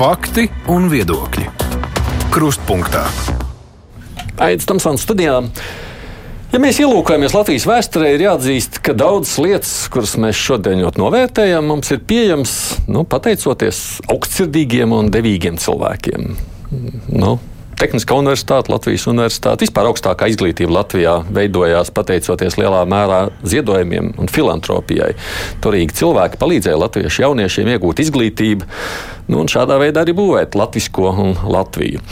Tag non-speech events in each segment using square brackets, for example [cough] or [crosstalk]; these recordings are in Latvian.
Fakti un viedokļi. Krustpunktā. Aizsmeļamies Tamsānas studijā. Ja mēs ielūkojamies Latvijas vēsturē, ir jāatzīst, ka daudzas lietas, kuras mēs šodien ļoti novērtējam, mums ir pieejamas nu, pateicoties augstsirdīgiem un devīgiem cilvēkiem. Nu, Tehniskā universitāte, Latvijas universitāte, vispār augstākā izglītība Latvijā veidojās pateicoties lielā mērā ziedojumiem un filantropijai. Turīgi cilvēki palīdzēja latviešu jauniešiem iegūt izglītību nu, un šādā veidā arī būvēt latvisko un Latviju.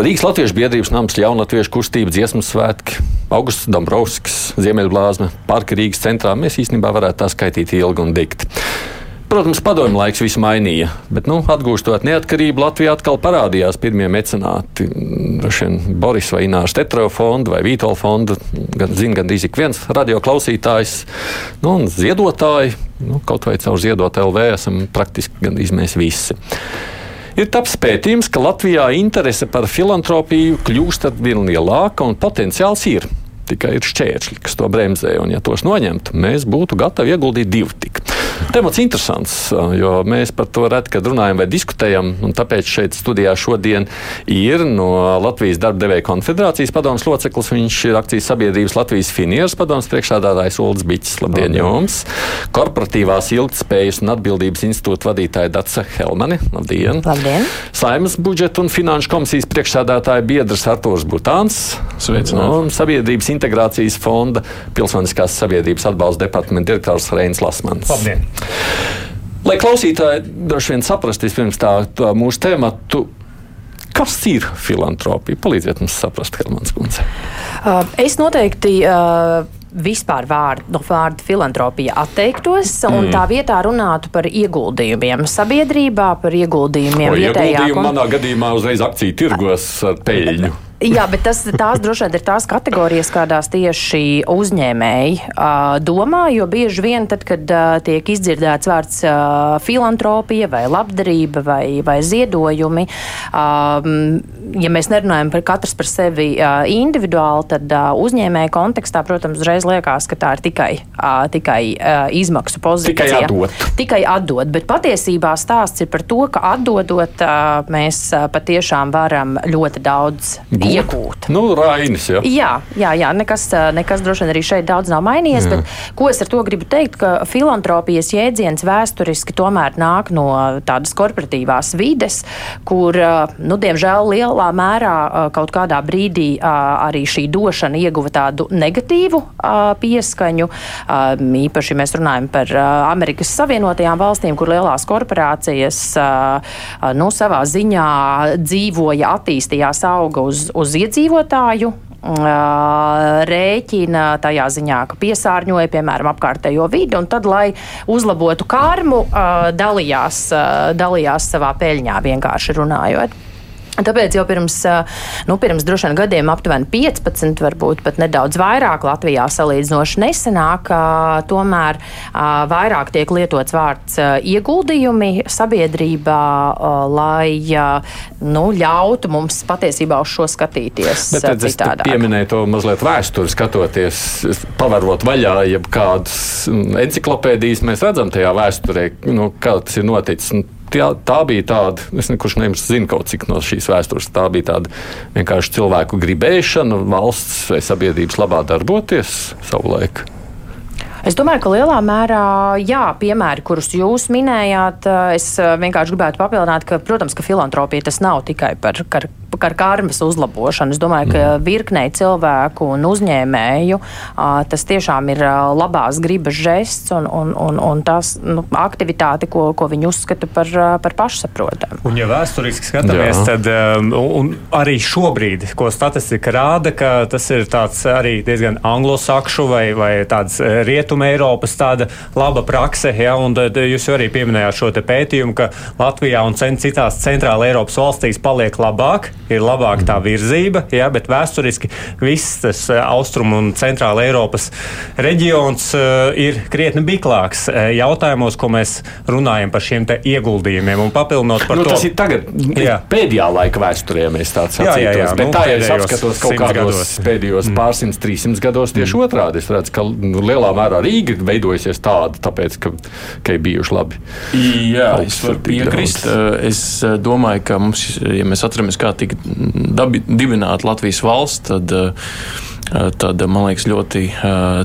Rīgas Latviešu biedrības nams, jaunatviešu kustība, dziesmu svētki, Augusts Dombrovskis, Ziemeļblāzme, Parka Rīgas centrā. Mēs īstenībā varētu tā skaitīt ilgi un dikti. Protams, padomju laiks visu mainīja, bet, nu, atgūstot neatkarību, Latvijā atkal parādījās pirmie mecenāti. Šien Boris vai Inārs Tetrova fonda vai Vītola fonda, gan zina gandrīz ik viens radio klausītājs, nu, un ziedotāji, nu, kaut vai caur ziedot LV esam praktiski gandrīz mēs visi. Ir taps pētījums, ka Latvijā interese par filantropiju kļūst ar vien lielāka un potenciāls ir. Tikai ir šķēršļi, kas to bremzē, un ja tos noņemtu, mēs būtu gatavi ieguldīt divu tik. Temats interesants, jo mēs par to reti, kad runājam vai diskutējam. Tāpēc šeit studijā šodien ir no Latvijas darba devēja konfederācijas padomus loceklis. Viņš ir akcijas sabiedrības Latvijas finieras padomus priekšādātājs Ulris Biķis. Labdien, Labdien jums! Korporatīvās ilgtspējas un atbildības institūta vadītāja Dace Helmani. Labdien! Labdien. Saimas budžeta un finanšu komisijas priekšādātāja biedrs Artūrs Butāns. Sveicināts! Un Sabiedrības integrācijas fonda pilsoniskās sabiedrības atbalsta departamenta direktors Reinis Lasmans. Labdien! Lai klausītāji droši vien saprastu vispirms tā, tā mūsu tēmatu. Kas ir filantropija? Palīdziet mums saprast, Helmans Kunze. Uh, es noteikti. Uh, vispār vārdu, no vārda filantropija atteiktos un mm. tā vietā runātu par ieguldījumiem sabiedrībā, par ieguldījumiem o, vietējā. Ieguldījumi manā gadījumā uzreiz akciju tirgos ar peļņu. Jā, bet tas, tās droši vien ir tās kategorijas, kādās tieši uzņēmēji uh, domā. Jo bieži vien, tad, kad uh, tiek izdzirdēts vārds uh, filantropija vai labdarība vai, vai ziedojumi, uh, ja mēs nerunājam par katrs par sevi uh, individuāli, tad uh, uzņēmēja kontekstā, protams, uzreiz liekas, ka tā ir tikai, uh, tikai uh, izmaksu pozīcija. Tikai atdot. Tikai atdot, bet patiesībā stāsts ir par to, ka atdodot, uh, mēs uh, patiešām varam ļoti daudz iegūt. Nu, Rainis, jā. Jā, jā, jā nekas, nekas droši vien arī šeit daudz nav mainījies. Bet, ko es ar to gribu teikt? Ka filantropijas jēdziens vēsturiski tomēr nāk no tādas korporatīvās vides, kur, nu, diemžēl, lielā mērā kaut kādā brīdī arī šī došana ieguva tādu negatīvu pieskaņu. Īpaši mēs runājam par Amerikas Savienotajām valstīm, kur lielās korporācijas nu, savā ziņā dzīvoja, attīstījās, auga uz, uz iedzīvotāju rēķina tajā ziņā, ka piesārņoja, piemēram, apkārtējo vidi, un tad, lai uzlabotu karmu, dalījās, dalījās savā peļņā, vienkārši runājot. Tāpēc jau pirms, nu, pirms droši vien gadiem, aptuveni 15, varbūt pat nedaudz vairāk Latvijā salīdzinoši nesenāk, tomēr vairāk tiek lietots vārds ieguldījumi sabiedrībā, lai nu, ļautu mums patiesībā uz šo skatīties. Bet tad es pieminēju to mazliet vēsturi, skatoties, pavarot vaļā, jeb kādas enciklopēdijas mēs redzam tajā vēsturē, nu, kā tas ir noticis tā, tā bija tāda, es nekurš nezinu kaut cik no šīs vēstures, tā bija tāda vienkārši cilvēku gribēšana valsts vai sabiedrības labā darboties savulaik. Es domāju, ka lielā mērā, jā, piemēri, kurus jūs minējāt, es vienkārši gribētu papildināt, ka, protams, ka filantropija tas nav tikai par, par, par karmas uzlabošanu. Es domāju, ka mm. virknei cilvēku un uzņēmēju tas tiešām ir labās gribas žests un, un, un, un tas nu, aktivitāte, ko, ko viņi uzskata par, par pašsaprotamu. Un, ja vēsturiski skatāmies, jā. tad um, arī šobrīd, ko statistika rāda, ka tas ir tāds arī diezgan anglosakšu vai, vai tāds rietu Rietuma Eiropas tāda laba prakse. Ja, un tad jūs arī pieminējāt šo pētījumu, ka Latvijā un citās centrāla Eiropas valstīs paliek labāk. Ir labāka tā virzība, jā, bet vēsturiski viss tas austrumu un centrāla Eiropas reģions ir krietni biklāks jautājumos, ko mēs runājam par šiem ieguldījumiem un papildinot par nu, to. Tas ir tagad, jā. pēdējā laika vēsturē mēs tāds jā, jā, jā. bet nu, tā, ja es apskatos kaut kādos gados. pēdējos mm. pārsimts, trīsimts gados tieši mm. otrādi, es redzu, ka nu, lielā mērā Rīga veidojusies tāda, tāpēc, ka, ka ir bijuši labi. Jā, es varu piekrist. Es domāju, ka mums, ja mēs atceramies, kā tika dibināta Latvijas valsts, tad tad man liekas ļoti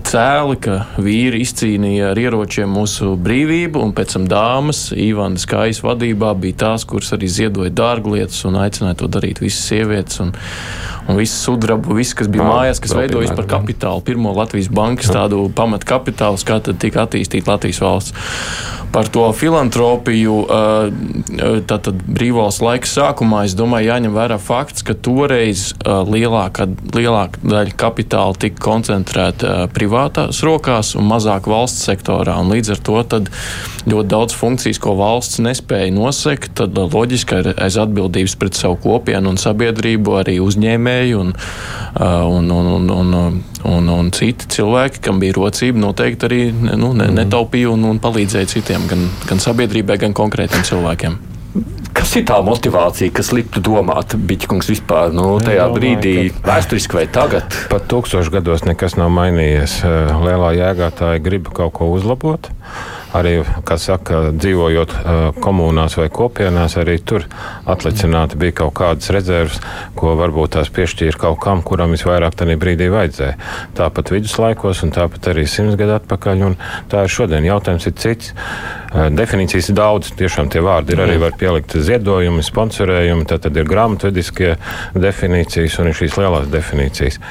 cēli, ka vīri izcīnīja ar ieročiem mūsu brīvību, un pēc tam dāmas Ivānas Kājas vadībā bija tās, kuras arī ziedoja dārglietas un aicināja to darīt visas sievietes. Un, un visu sudrabu, viss, kas bija Nā, mājās, kas veidojas par kapitālu, pirmo Latvijas bankas tādu pamatkapitālu, kā tad tika attīstīta Latvijas valsts. Par to filantropiju, tātad brīvvalsts laika sākumā, es domāju, jāņem vērā fakts, ka toreiz lielākā, lielākā daļa kapitāla tika koncentrēta privātās rokās un mazāk valsts sektorā. Un līdz ar to ļoti daudz funkcijas, ko valsts nespēja nosekt, tad loģiski ir aiz atbildības pret savu kopienu un sabiedrību arī uzņēmēju un, un, un, un, un, un, un citi cilvēki, kam bija rocība, noteikti arī nu, ne, netaupīja un, un palīdzēja citiem, gan, gan sabiedrībai, gan konkrētiem cilvēkiem. Kas ir tā motivācija, kas liktu domāt, Biķkungs, vispār nu, tajā domāju, brīdī, vēsturiski vai tagad? Pat tūkstošos gados nekas nav mainījies. Lielā jēgā tā ir griba kaut ko uzlabot arī, kā saka, dzīvojot komunās vai kopienās, arī tur atlicināti bija kaut kādas rezerves, ko varbūt tās piešķīra kaut kam, kuram visvairāk tajā brīdī vajadzēja. Tāpat viduslaikos un tāpat arī simts gadu atpakaļ, un tā ir šodien. Jautājums ir cits. Definīcijas ir daudz, tiešām tie vārdi ir arī var pielikt ziedojumi, sponsorējumi, tad, tad ir grāmatvediskie definīcijas un ir šīs lielās definīcijas.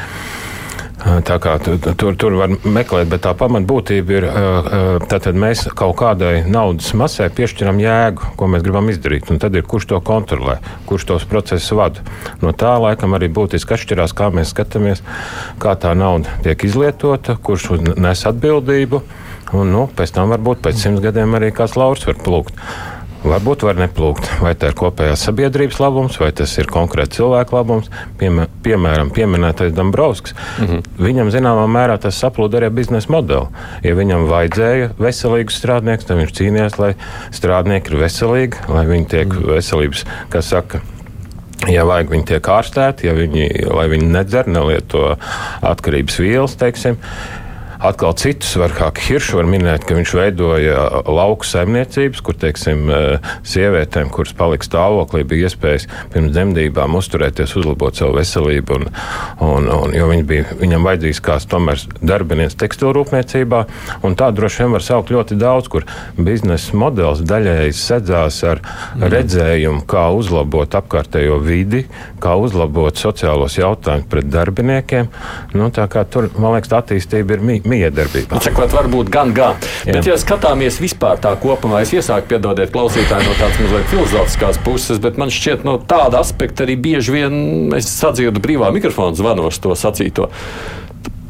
Tā kā tur, tur var meklēt, bet tā pamatbūtība ir, tad mēs kaut kādai naudas masē piešķiram jēgu, ko mēs gribam izdarīt. Un tad ir kurš to kontrolē, kurš tos procesus vada. No tā laikam arī būtiski atšķirās, kā mēs skatāmies, kā tā nauda tiek izlietota, kurš nes atbildību. Un, nu, pēc tam varbūt pēc simts gadiem arī kāds lauks var plūkt. Varbūt var neplūkt, vai tā ir kopējās sabiedrības labums, vai tas ir konkrēti cilvēku labums. Piemē, piemēram, pieminētais Dombrovskis. Mm -hmm. Viņam zināmā mērā tas saplūda arī biznesa modeli. Ja viņam vajadzēja veselīgus strādniekus, tad viņš cīnījās, lai strādnieki ir veselīgi, lai viņi tiek mm -hmm. veselības, kas saka. Ja vajag, viņi tiek ārstēti, ja viņi, lai viņi nedzer, nelieto atkarības vielas, teiksim. Atkal citus var, kā Hiršu var minēt, ka viņš veidoja lauku saimniecības, kur, teiksim, sievietēm, kuras palika stāvoklī, bija iespējas pirms dzemdībām uzturēties, uzlabot savu veselību, un, un, un, jo viņi bija, viņam vajadzīgs kāds tomēr darbinieks tekstilrūpniecībā, un tā droši vien var saukt ļoti daudz, kur biznesa modelis daļēji sedzās ar mm. redzējumu, kā uzlabot apkārtējo vidi, kā uzlabot sociālos jautājumus pret darbiniekiem. Nu, tā kā tur, man liekas, attīstība ir mīļa miedarbībā. Nu, Sakot, varbūt gan, gan. Jā. Bet, ja skatāmies vispār tā kopumā, es iesāku piedodiet klausītāji no tādas mazliet filozofiskās puses, bet man šķiet, no tāda aspekta arī bieži vien es sadzirdu brīvā mikrofona zvanos to sacīto.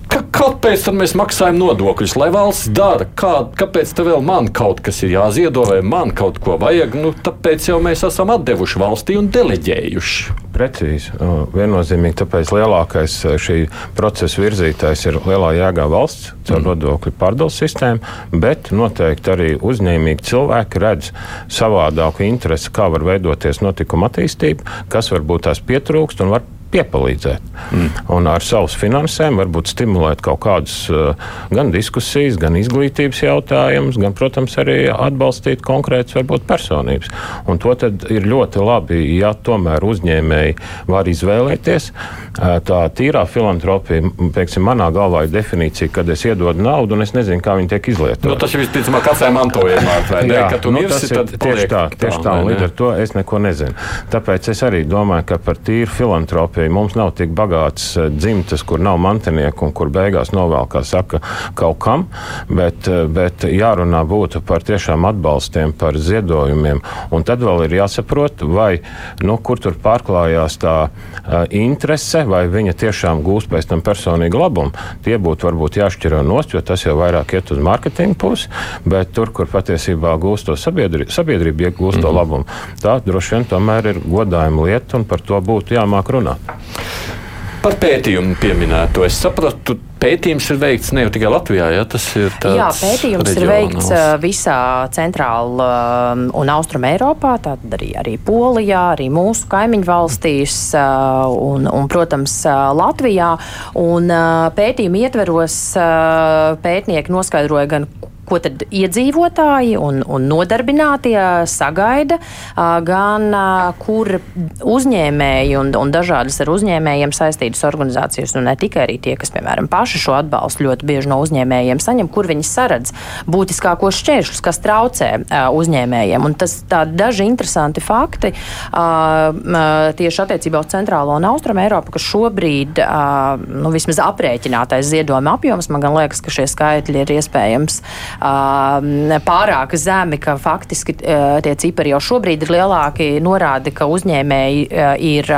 Ka, kāpēc mēs maksājam nodokļus? Lai valsts dara, kā, kāpēc te vēl man kaut kas ir jāziedo, vai man kaut ko vajag? Nu, tāpēc jau mēs esam atdevuši valstī un deleģējuši. Precīzi. Viennozīmīgi, tāpēc lielākais šī procesa virzītājs ir lielā jēgā valsts caur mm. nodokļu pārdales sistēmu, bet noteikti arī uzņēmīgi cilvēki redz savādāku interesi, kā var veidoties notikuma attīstība, kas varbūt tās pietrūkst un var piepalīdzēt. Mm. Un ar savus finansēm varbūt stimulēt kaut kādas uh, gan diskusijas, gan izglītības jautājumus, gan, protams, arī atbalstīt konkrētas varbūt personības. Un to tad ir ļoti labi, ja tomēr uzņēmēji var izvēlēties. Uh, tā tīrā filantropija, piemēram, manā galvā ir definīcija, kad es iedodu naudu un es nezinu, kā viņi tiek izlietota. Nu, tas ir visticamāk atstāja mantojumā, vai ne? Jā, nu, mirsi, ir tieši tā, tieši tā, un līdz ar to es neko nezinu. Tāpēc es arī domāju, ka par tīru filantropiju filantropija. Mums nav tik bagāts eh, dzimtes, kur nav mantinieku un kur beigās novēl, kā saka, kaut kam, bet, bet jārunā būtu par tiešām atbalstiem, par ziedojumiem. Un tad vēl ir jāsaprot, vai, nu, kur tur pārklājās tā uh, interese, vai viņa tiešām gūs pēc tam personīgu labumu. Tie būtu varbūt jāšķiro nost, jo tas jau vairāk iet uz mārketinga pusi, bet tur, kur patiesībā gūst to sabiedrība, sabiedrība iegūst mm -hmm. to mhm. labumu, tā droši vien tomēr ir godājuma lieta un par to būtu jāmāk runāt. Par pētījumu pieminēto. Es sapratu, pētījums ir veikts ne jau tikai Latvijā, ja tas ir tāds. Jā, pētījums reģionāls. ir veikts visā centrāla un austrum Eiropā, tātad arī, arī Polijā, arī mūsu kaimiņu valstīs un, un, protams, Latvijā. Un pētījuma ietveros pētnieki noskaidroja gan, ko tad iedzīvotāji un, un nodarbinātie sagaida, gan kur uzņēmēji un, un dažādas ar uzņēmējiem saistītas organizācijas, un ne tikai arī tie, kas, piemēram, paši šo atbalstu ļoti bieži no uzņēmējiem saņem, kur viņi saredz būtiskākos šķēršļus, kas traucē uzņēmējiem. Un tas tādi daži interesanti fakti tieši attiecībā uz centrālo un austrumu Eiropu, ka šobrīd, nu, vismaz aprēķinātais ziedojuma apjoms, man liekas, ka šie skaitļi ir iespējams pārāk zemi, ka faktiski tie cipari jau šobrīd ir lielāki, norāda, ka uzņēmēji ir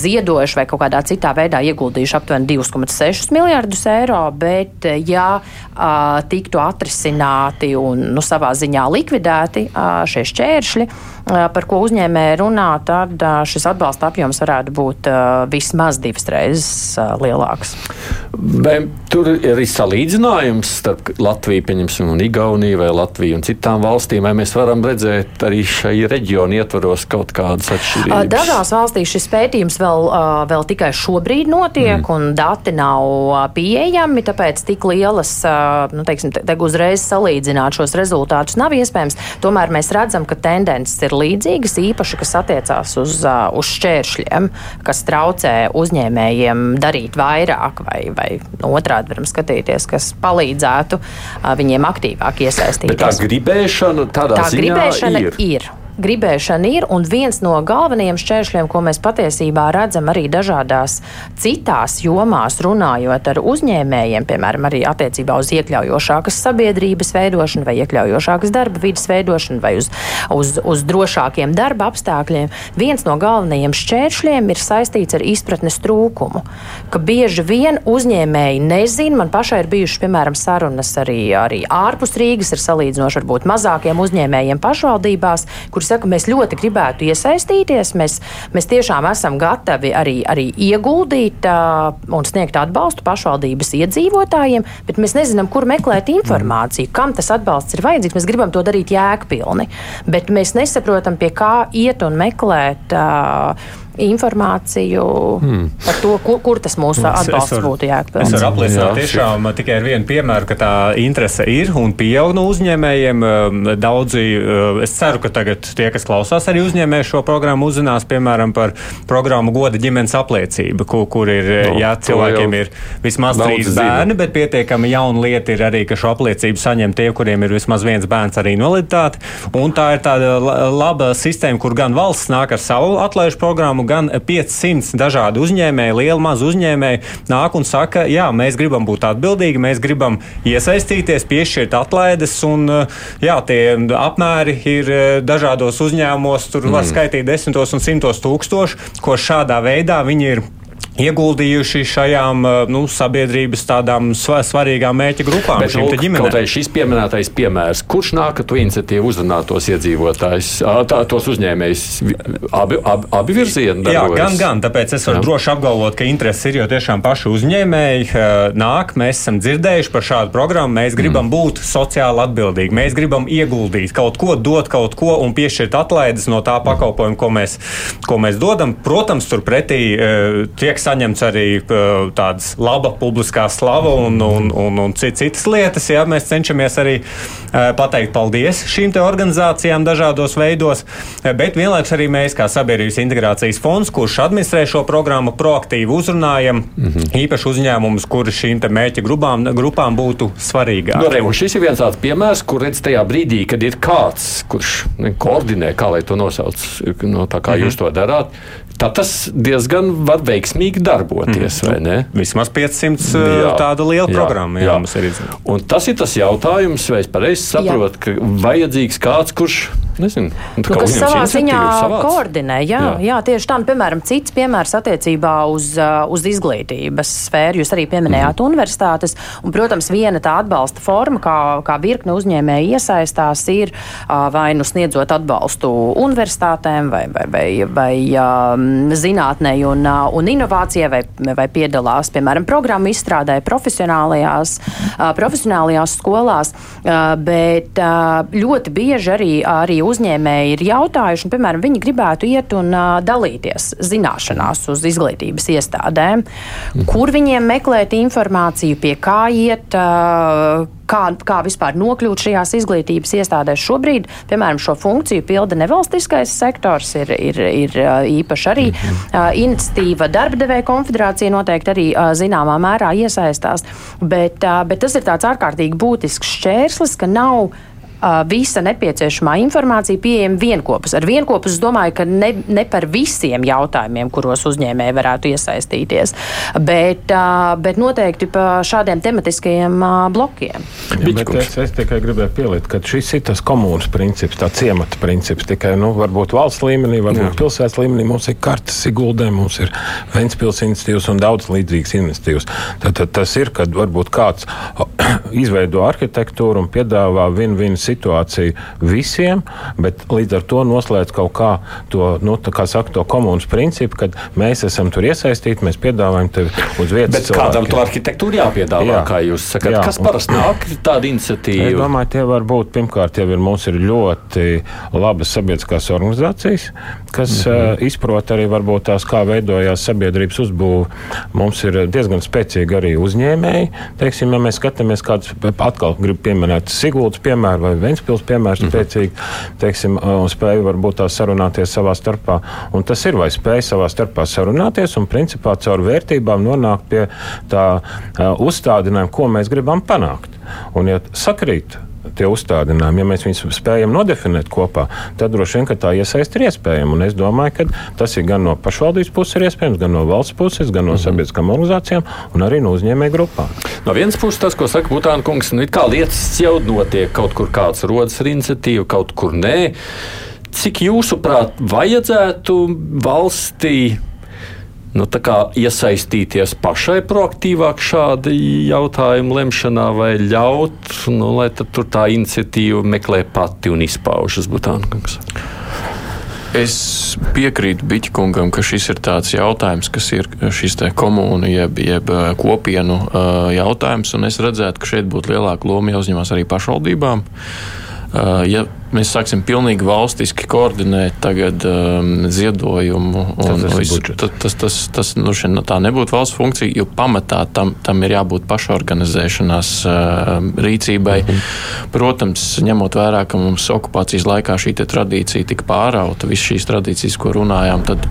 ziedojuši vai kaut kādā citā veidā ieguldījuši aptuveni 2,6 miljardus eiro, bet ja tiktu atrisināti un nu, savā ziņā likvidēti šie šķēršļi, par ko uzņēmēji runā, tad šis atbalsta apjoms varētu būt vismaz divas reizes lielāks. Vai tur ir salīdzinājums starp Latviju, pieņemsim, un Igauniju vai Latviju un citām valstīm, vai mēs varam redzēt arī šai reģionu ietvaros kaut kādas atšķirības? Dažās valstīs šis pētījums vēl, vēl tikai šobrīd notiek, mm. un dati nav pieejami, tāpēc tik lielas, nu, teiksim, te uzreiz salīdzināt šos rezultātus nav iespējams. Tomēr mēs redzam, ka tendences ir līdzīgas, īpaši, kas attiecās uz, uz šķēršļiem, kas traucē uzņēmējiem darīt vairāk, vai, vai otrādi varam skatīties, kas palīdzētu viņiem aktīvāk iesaistīties. Bet tā gribēšana tādā tā ziņā gribēšana ir. ir gribēšana ir, un viens no galvenajiem šķēršļiem, ko mēs patiesībā redzam arī dažādās citās jomās, runājot ar uzņēmējiem, piemēram, arī attiecībā uz iekļaujošākas sabiedrības veidošanu, vai iekļaujošākas darba vidas veidošanu, vai uz, uz, uz drošākiem darba apstākļiem, viens no galvenajiem šķēršļiem ir saistīts ar izpratnes trūkumu. Ka bieži vien uzņēmēji nezina, man pašai ir bijušas, piemēram, sarunas arī, arī ārpus Rīgas ar salīdzinoši varbūt mazākiem uzņēmējiem pašvaldībās, kur saka, mēs ļoti gribētu iesaistīties. Mēs, mēs tiešām esam gatavi arī, arī ieguldīt uh, un sniegt atbalstu pašvaldības iedzīvotājiem, bet mēs nezinām, kur meklēt informāciju, kam tas atbalsts ir vajadzīgs. Mēs gribam to darīt jēgpilni, bet mēs nesaprotam, pie kā iet un meklēt. Uh, informāciju hmm. par to, kur, kur tas mūsu atbalsts var, būtu jāatbalsta. Es varu apliecināt tiešām tikai ar vienu piemēru, ka tā interese ir un pieaug no uzņēmējiem. Um, daudzi, uh, es ceru, ka tagad tie, kas klausās arī uzņēmēju šo programmu, uzzinās piemēram par programmu goda ģimenes apliecība, kur, kur ir, no, jā, cilvēkiem ir vismaz trīs bērni, zina. bet pietiekami jauna lieta ir arī, ka šo apliecību saņem tie, kuriem ir vismaz viens bērns ar invaliditāti. Un tā ir tāda laba sistēma, kur gan valsts nāk ar savu atlaižu programmu, gan 500 dažādi uzņēmēji, liela maza uzņēmēji nāk un saka, jā, mēs gribam būt atbildīgi, mēs gribam iesaistīties, piešķirt atlaides, un jā, tie apmēri ir eh, dažādos uzņēmumos, tur var mm. skaitīt desmitos un simtos tūkstošu, ko šādā veidā viņi ir ieguldījuši šajām eh, nu, sabiedrības tādām svarīgām mērķa grupām. Bet, lūk, kaut arī šis pieminētais piemērs, kurš nāk ar to iniciatīvu uzrunāt tos iedzīvotājus, tā, tos uzņēmējus, abi, abi, abi virzieni? Darbojas. Jā, gan, gan, tāpēc es varu Jā. droši apgalvot, ka interesi ir, jo tiešām paši uzņēmēji nāk, mēs esam dzirdējuši par šādu programmu, mēs gribam mm. būt sociāli atbildīgi, mēs gribam ieguldīt kaut ko, dot kaut ko un piešķirt atlaides no tā pakalpojuma, ko mēs, ko mēs dodam. Protams, turpretī tiek saņemts arī uh, tādas laba publiskā slava un, un, un, un citas lietas. Jā, mēs cenšamies arī uh, pateikt paldies šīm organizācijām dažādos veidos, uh, bet vienlaikus arī mēs, kā Sabiedrības integrācijas fonds, kurš administrē šo programmu, proaktīvi uzrunājam mm -hmm. īpaši uzņēmumus, kuri šīm mērķa grupām, grupām būtu svarīgāk. No, nu, šis ir viens tāds piemērs, kur redz tajā brīdī, kad ir kāds, kurš koordinē, kā lai to nosauc, no tā kā mm -hmm. jūs to darāt Tā tas diezgan var veiksmīgi darboties, mm. vai ne? Vismaz 500 jā, tāda liela jā, programma jā, jā. mums ir. Un tas ir tas jautājums, vai es pareizi saprotu, ka vajadzīgs kāds, kurš nezinu, nu, kas savā ziņā koordinē. Jā, jā. jā, tieši tā. Nu, piemēram, cits piemērs attiecībā uz, uh, uz izglītības sfēru. Jūs arī pieminējāt mm. universitātes. Un, protams, viena tā atbalsta forma, kā, kā virkne uzņēmēji iesaistās, ir uh, vai nu sniedzot atbalstu universitātēm vai, vai, vai, vai um, zinātnei un, uh, un inovācijai, vai, vai piedalās, piemēram, programmu izstrādē profesionālajās, uh, profesionālajās skolās. Uh, bet ļoti bieži arī, arī uzņēmēji ir jautājuši, un, piemēram, viņi gribētu iet un dalīties zināšanās uz izglītības iestādēm, mhm. kur viņiem meklēt informāciju, pie kā iet, kā, kā vispār nokļūt šajās izglītības iestādēs. Šobrīd, piemēram, šo funkciju pilda nevalstiskais sektors, ir, ir, ir īpaši arī uh, iniciatīva darba devēja konfederācija noteikti arī uh, zināmā mērā iesaistās, bet, uh, bet tas ir tāds ārkārtīgi būtisks šķērslis, ka nav visa nepieciešamā informācija pieejama vienopus. Ar vienopus es domāju, ka ne, ne par visiem jautājumiem, kuros uzņēmēji varētu iesaistīties, bet, bet noteikti par šādiem tematiskajiem blokiem. Ja, es, es tikai gribēju pielikt, ka šis ir tas komunas princips, tā ciemata princips. Tikai nu, varbūt valsts līmenī, varbūt Jā. pilsētas līmenī mums ir kartes iguldē, mums ir Ventspils iniciatīvas un daudz līdzīgas iniciatīvas. Tad, tad tas ir, kad varbūt kāds [clears throat] izveido arhitektūru un piedāvā vienu situāciju visiem, bet līdz ar to noslēdz kaut kā to, nu, kā saka, to komunas principu, kad mēs esam tur iesaistīti, mēs piedāvājam tevi uz vietas. Bet cilvēki. kādam to arhitektūru jāpiedāvā, jā. kā jūs sakat? Jā. Kas parasti nāk tāda iniciatīva? Es domāju, tie var būt, pirmkārt, jau ir mums ir ļoti labas sabiedriskās organizācijas, kas mm -hmm. uh, izprot arī varbūt tās, kā veidojās sabiedrības uzbūve. Mums ir diezgan spēcīgi arī uzņēmēji. Teiksim, ja mēs skatāmies kādus, atkal gribu pieminēt Siguldas piemēru vai Ventspils piemērs mm -hmm. spēcīgi, teiksim, un spēju varbūt tā sarunāties savā starpā. Un tas ir vai spēja savā starpā sarunāties un principā caur vērtībām nonākt pie tā uh, uzstādinājuma, ko mēs gribam panākt. Un, ja sakrīt tie uzstādījumi, ja mēs viņus spējam nodefinēt kopā, tad droši vien tā iesaist ir iespējama. Un es domāju, ka tas ir gan no pašvaldības puses iespējams, gan no valsts puses, gan no mm -hmm. sabiedriskām organizācijām un arī no uzņēmēju grupām. No vienas puses, tas, ko saka Butāna kungs, nu, kā lietas jau notiek, kaut kur kāds rodas ar iniciatīvu, kaut kur nē. Cik jūsuprāt, vajadzētu valstī nu, iesaistīties pašai proaktīvāk šāda jautājuma lemšanā, vai ļaut, nu, lai tur tā iniciatīva meklē pati un izpaužas Butānkungs? Es piekrītu Biķkungam, ka šis ir tāds jautājums, kas ir šis komūnu jeb, jeb kopienu jautājums, un es redzētu, ka šeit būtu lielāka loma jāuzņemas arī pašvaldībām. Ja mēs sāksim pilnīgi valstiski koordinēt tagad um, ziedojumu. Un, tas, visu, tas, tas, tas, tas nu, šeit, tā nebūtu valsts funkcija, jo pamatā tam, tam ir jābūt pašorganizēšanās uh, rīcībai. Mm -hmm. Protams, ņemot vērā, ka mums okupācijas laikā šī tradīcija tika pārauta, visas šīs tradīcijas, ko runājām, tad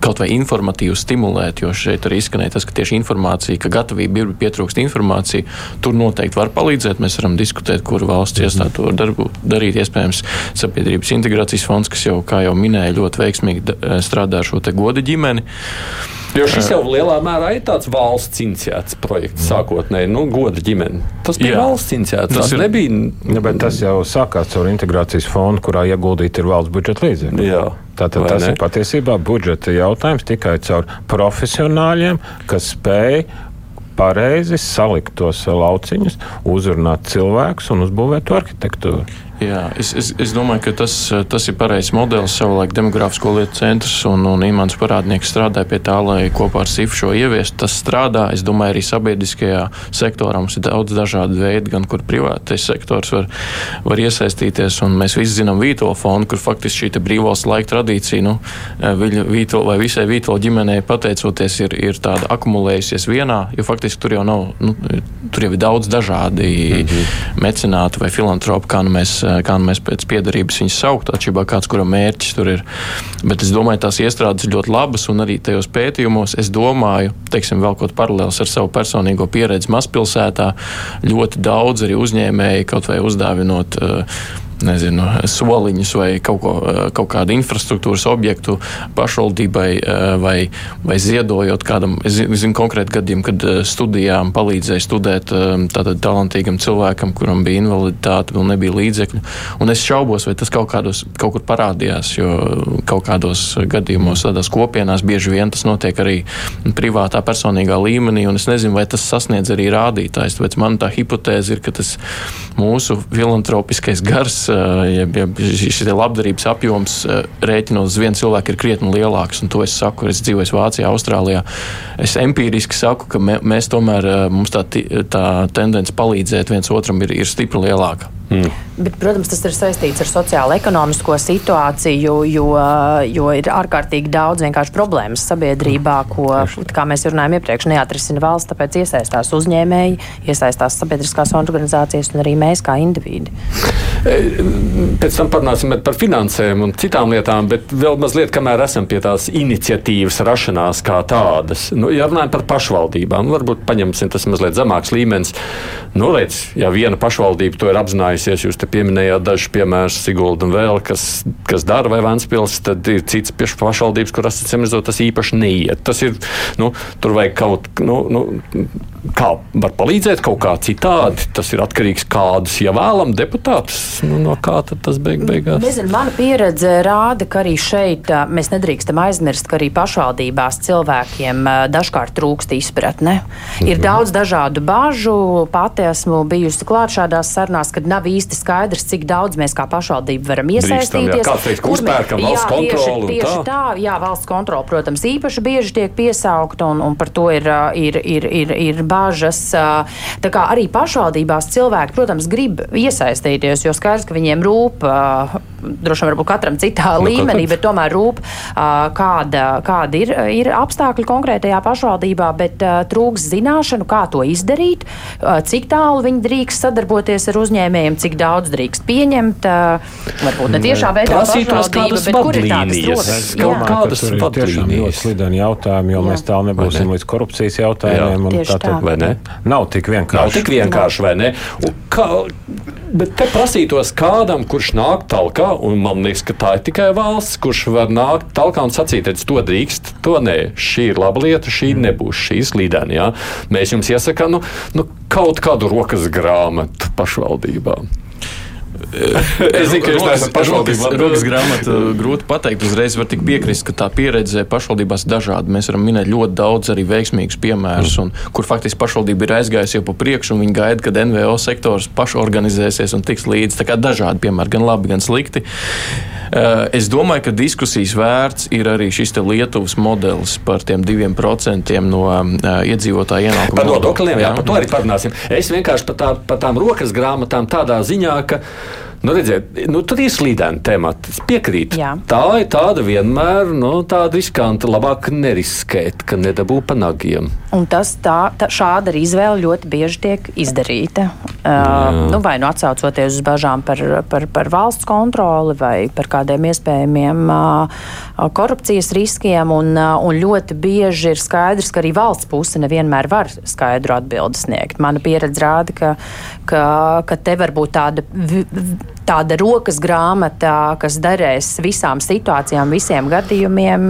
kaut vai informatīvi stimulēt, jo šeit arī izskanēja tas, ka tieši informācija, ka gatavība ir pietrūkst informācija, tur noteikti var palīdzēt. Mēs varam diskutēt, kur valsts -hmm. iestāde to var darbu, darīt. Iespējams, sabiedrības integrācijas fonds, kas jau, kā jau minēja, ļoti veiksmīgi strādā ar šo te godu ģimeni. Jo šis jau lielā mērā ir tāds valsts iniciēts projekts sākotnēji, nu, goda ģimene. Tas bija Jā. valsts iniciēts. Tas, ir... nebija. Ja, bet tas jau sākās caur integrācijas fondu, kurā ieguldīti ir valsts budžeta līdzekļi. Tātad tas ne? ir patiesībā budžeta jautājums tikai caur profesionāļiem, kas spēj pareizi salikt tos lauciņus, uzrunāt cilvēkus un uzbūvēt arhitektūru. Jā, es, es, es domāju, ka tas, tas ir pareizs modelis. Savulaik Demogrāfisko lietu centrs un, un Imants parādnieks strādāja pie tā, lai kopā ar SIF šo ieviestu. Tas strādā. Es domāju, arī sabiedriskajā sektorā mums ir daudz dažādu veidu, gan kur privātais sektors var, var iesaistīties. Un mēs visi zinām Vītola fondu, kur faktiski šī brīvvalsts laika tradīcija, nu, Vītola vai visai Vītola ģimenei pateicoties, ir, ir tāda akumulējusies vienā, jo faktiski tur jau nav, nu, tur jau ir daudz dažādi mm -hmm. mecenāti vai filantropi, kā nu mēs kā nu mēs pēc piedarības viņus saukt, atšķirībā kāds, kura mērķis tur ir. Bet es domāju, tās iestrādes ļoti labas, un arī tajos pētījumos es domāju, teiksim, vēl kaut paralēls ar savu personīgo pieredzi mazpilsētā, ļoti daudz arī uzņēmēji kaut vai uzdāvinot uh, nezinu, soliņus vai kaut, ko, kaut kādu infrastruktūras objektu pašvaldībai vai, vai ziedojot kādam. Es zinu konkrēti gadījumu, kad studijām palīdzēja studēt tādam talantīgam cilvēkam, kuram bija invaliditāte, vēl nebija līdzekļu. Un es šaubos, vai tas kaut, kādos, kaut kur parādījās, jo kaut kādos gadījumos, tādās kopienās bieži vien tas notiek arī privātā personīgā līmenī, un es nezinu, vai tas sasniedz arī rādītājs. Tāpēc man tā hipotēze ir, ka tas mūsu filantropiskais gars, ja, ja šis labdarības apjoms rēķinot uz vienu cilvēku ir krietni lielāks. Un to es saku, es dzīvoju Vācijā, Austrālijā. Es empīriski saku, ka mē, mēs tomēr mums tā, tā tendence palīdzēt viens otram ir, ir stipri lielāka. Mm. Bet, protams, tas ir saistīts ar sociālo-ekonomisko situāciju, jo, jo ir ārkārtīgi daudz vienkārši problēmas sabiedrībā, ko, kā mēs runājam iepriekš, neatrisina valsts, tāpēc iesaistās uzņēmēji, iesaistās sabiedriskās organizācijas un arī mēs kā individi. E, pēc tam parunāsim par finansēm un citām lietām, bet vēl mazliet, kamēr esam pie tās iniciatīvas rašanās kā tādas. Nu, ja runājam par pašvaldībām, varbūt paņemsim tas mazliet zemāks līmenis. Nu, redz, ja viena pašvaldība to ir apzinājusies, jūs te pieminējāt dažus piemērus, Sigulda un vēl, kas, kas dara vai Vanspils, tad ir cits pašvaldības, kuras, acīm redzot, tas īpaši neiet. Tas ir, nu, tur vajag kaut, nu, nu, kā var palīdzēt kaut kā citādi. Tas ir atkarīgs no kādus ievēlam deputātus. Nu, no kā tas beig beigās? Nezinu, mana pieredze rāda, ka arī šeit mēs nedrīkstam aizmirst, ka arī pašvaldībās cilvēkiem dažkārt trūkst izpratne. Mhm. Ir daudz dažādu bažu. Pati esmu bijusi klāt šādās sarunās, kad nav īsti skaidrs, cik daudz mēs kā pašvaldība varam iesaistīties. Kāds teiks, kur uzpērkam valsts kontroli? Tieši, tieši tā, jā, valsts kontroli, protams, īpaši bieži tiek piesaukta un, un par to ir, ir, ir, ir, ir bažas. Tā kā arī pašvaldībās cilvēki, protams, grib iesaistīties, jo skaidrs, ka viņiem rūp, droši vien varbūt katram citā nu, līmenī, bet tomēr rūp, kāda, kāda ir, ir apstākļi konkrētajā pašvaldībā, bet trūks zināšanu, kā to izdarīt, cik tālu viņi drīkst sadarboties ar uzņēmējiem, cik daudz drīkst pieņemt. Varbūt ne tiešā veidā bet kur ir tādas robežas? Kaut kādas tiešām ļoti slideni jautājumi, jo Jā. mēs tālu nebūsim līdz korupcijas jautājumiem. Tā, tā. Vai ne? Nav tik vienkārši. Nav tik vienkārši, vai ne? Un kā, bet te prasītos kādam, kurš nāk talkā, un man liekas, ka tā ir tikai valsts, kurš var nākt talkā un sacīt, ka to drīkst, to nē, šī ir laba lieta, šī mm. nebūs šīs līdeni. Ja? Mēs jums iesakām nu, nu, kaut kādu rokas grāmatu pašvaldībām. [laughs] es zinu, ka jūs neesat pašvaldības rokas grāmata. Grūti pateikt, uzreiz var tik piekrist, ka tā pieredze pašvaldībās dažāda. Mēs varam minēt ļoti daudz arī veiksmīgus piemērus, un, kur faktiski pašvaldība ir aizgājusi jau pa priekšu, un viņi gaida, kad NVO sektors pašorganizēsies un tiks līdzi. Tā kā dažādi piemēri, gan labi, gan slikti. Eh, es domāju, ka diskusijas vērts ir arī šis Lietuvas modelis par tiem diviem procentiem no uh, iedzīvotāju ienākumu. Par nodokļiem, jā, par to arī parunāsim. Es vienkārši par, tā, par tām rokas grāmatām tādā ziņā, ka Nu, redziet, nu, tur ir slīdēni temati. Es piekrītu. Jā. Tā ir tāda vienmēr nu, tāda riskanta. Labāk neriskēt, ka nedabū pa nagiem. Un tas tā, tā, šāda izvēle ļoti bieži tiek izdarīta. Uh, nu, vai nu atsaucoties uz bažām par, par, par valsts kontroli vai par kādiem iespējamiem uh, korupcijas riskiem. Un, uh, un ļoti bieži ir skaidrs, ka arī valsts puse nevienmēr var skaidru atbildi sniegt. Mana pieredze rāda, ka, ka, ka te var būt tāda tāda rokas grāmata, kas derēs visām situācijām, visiem gadījumiem,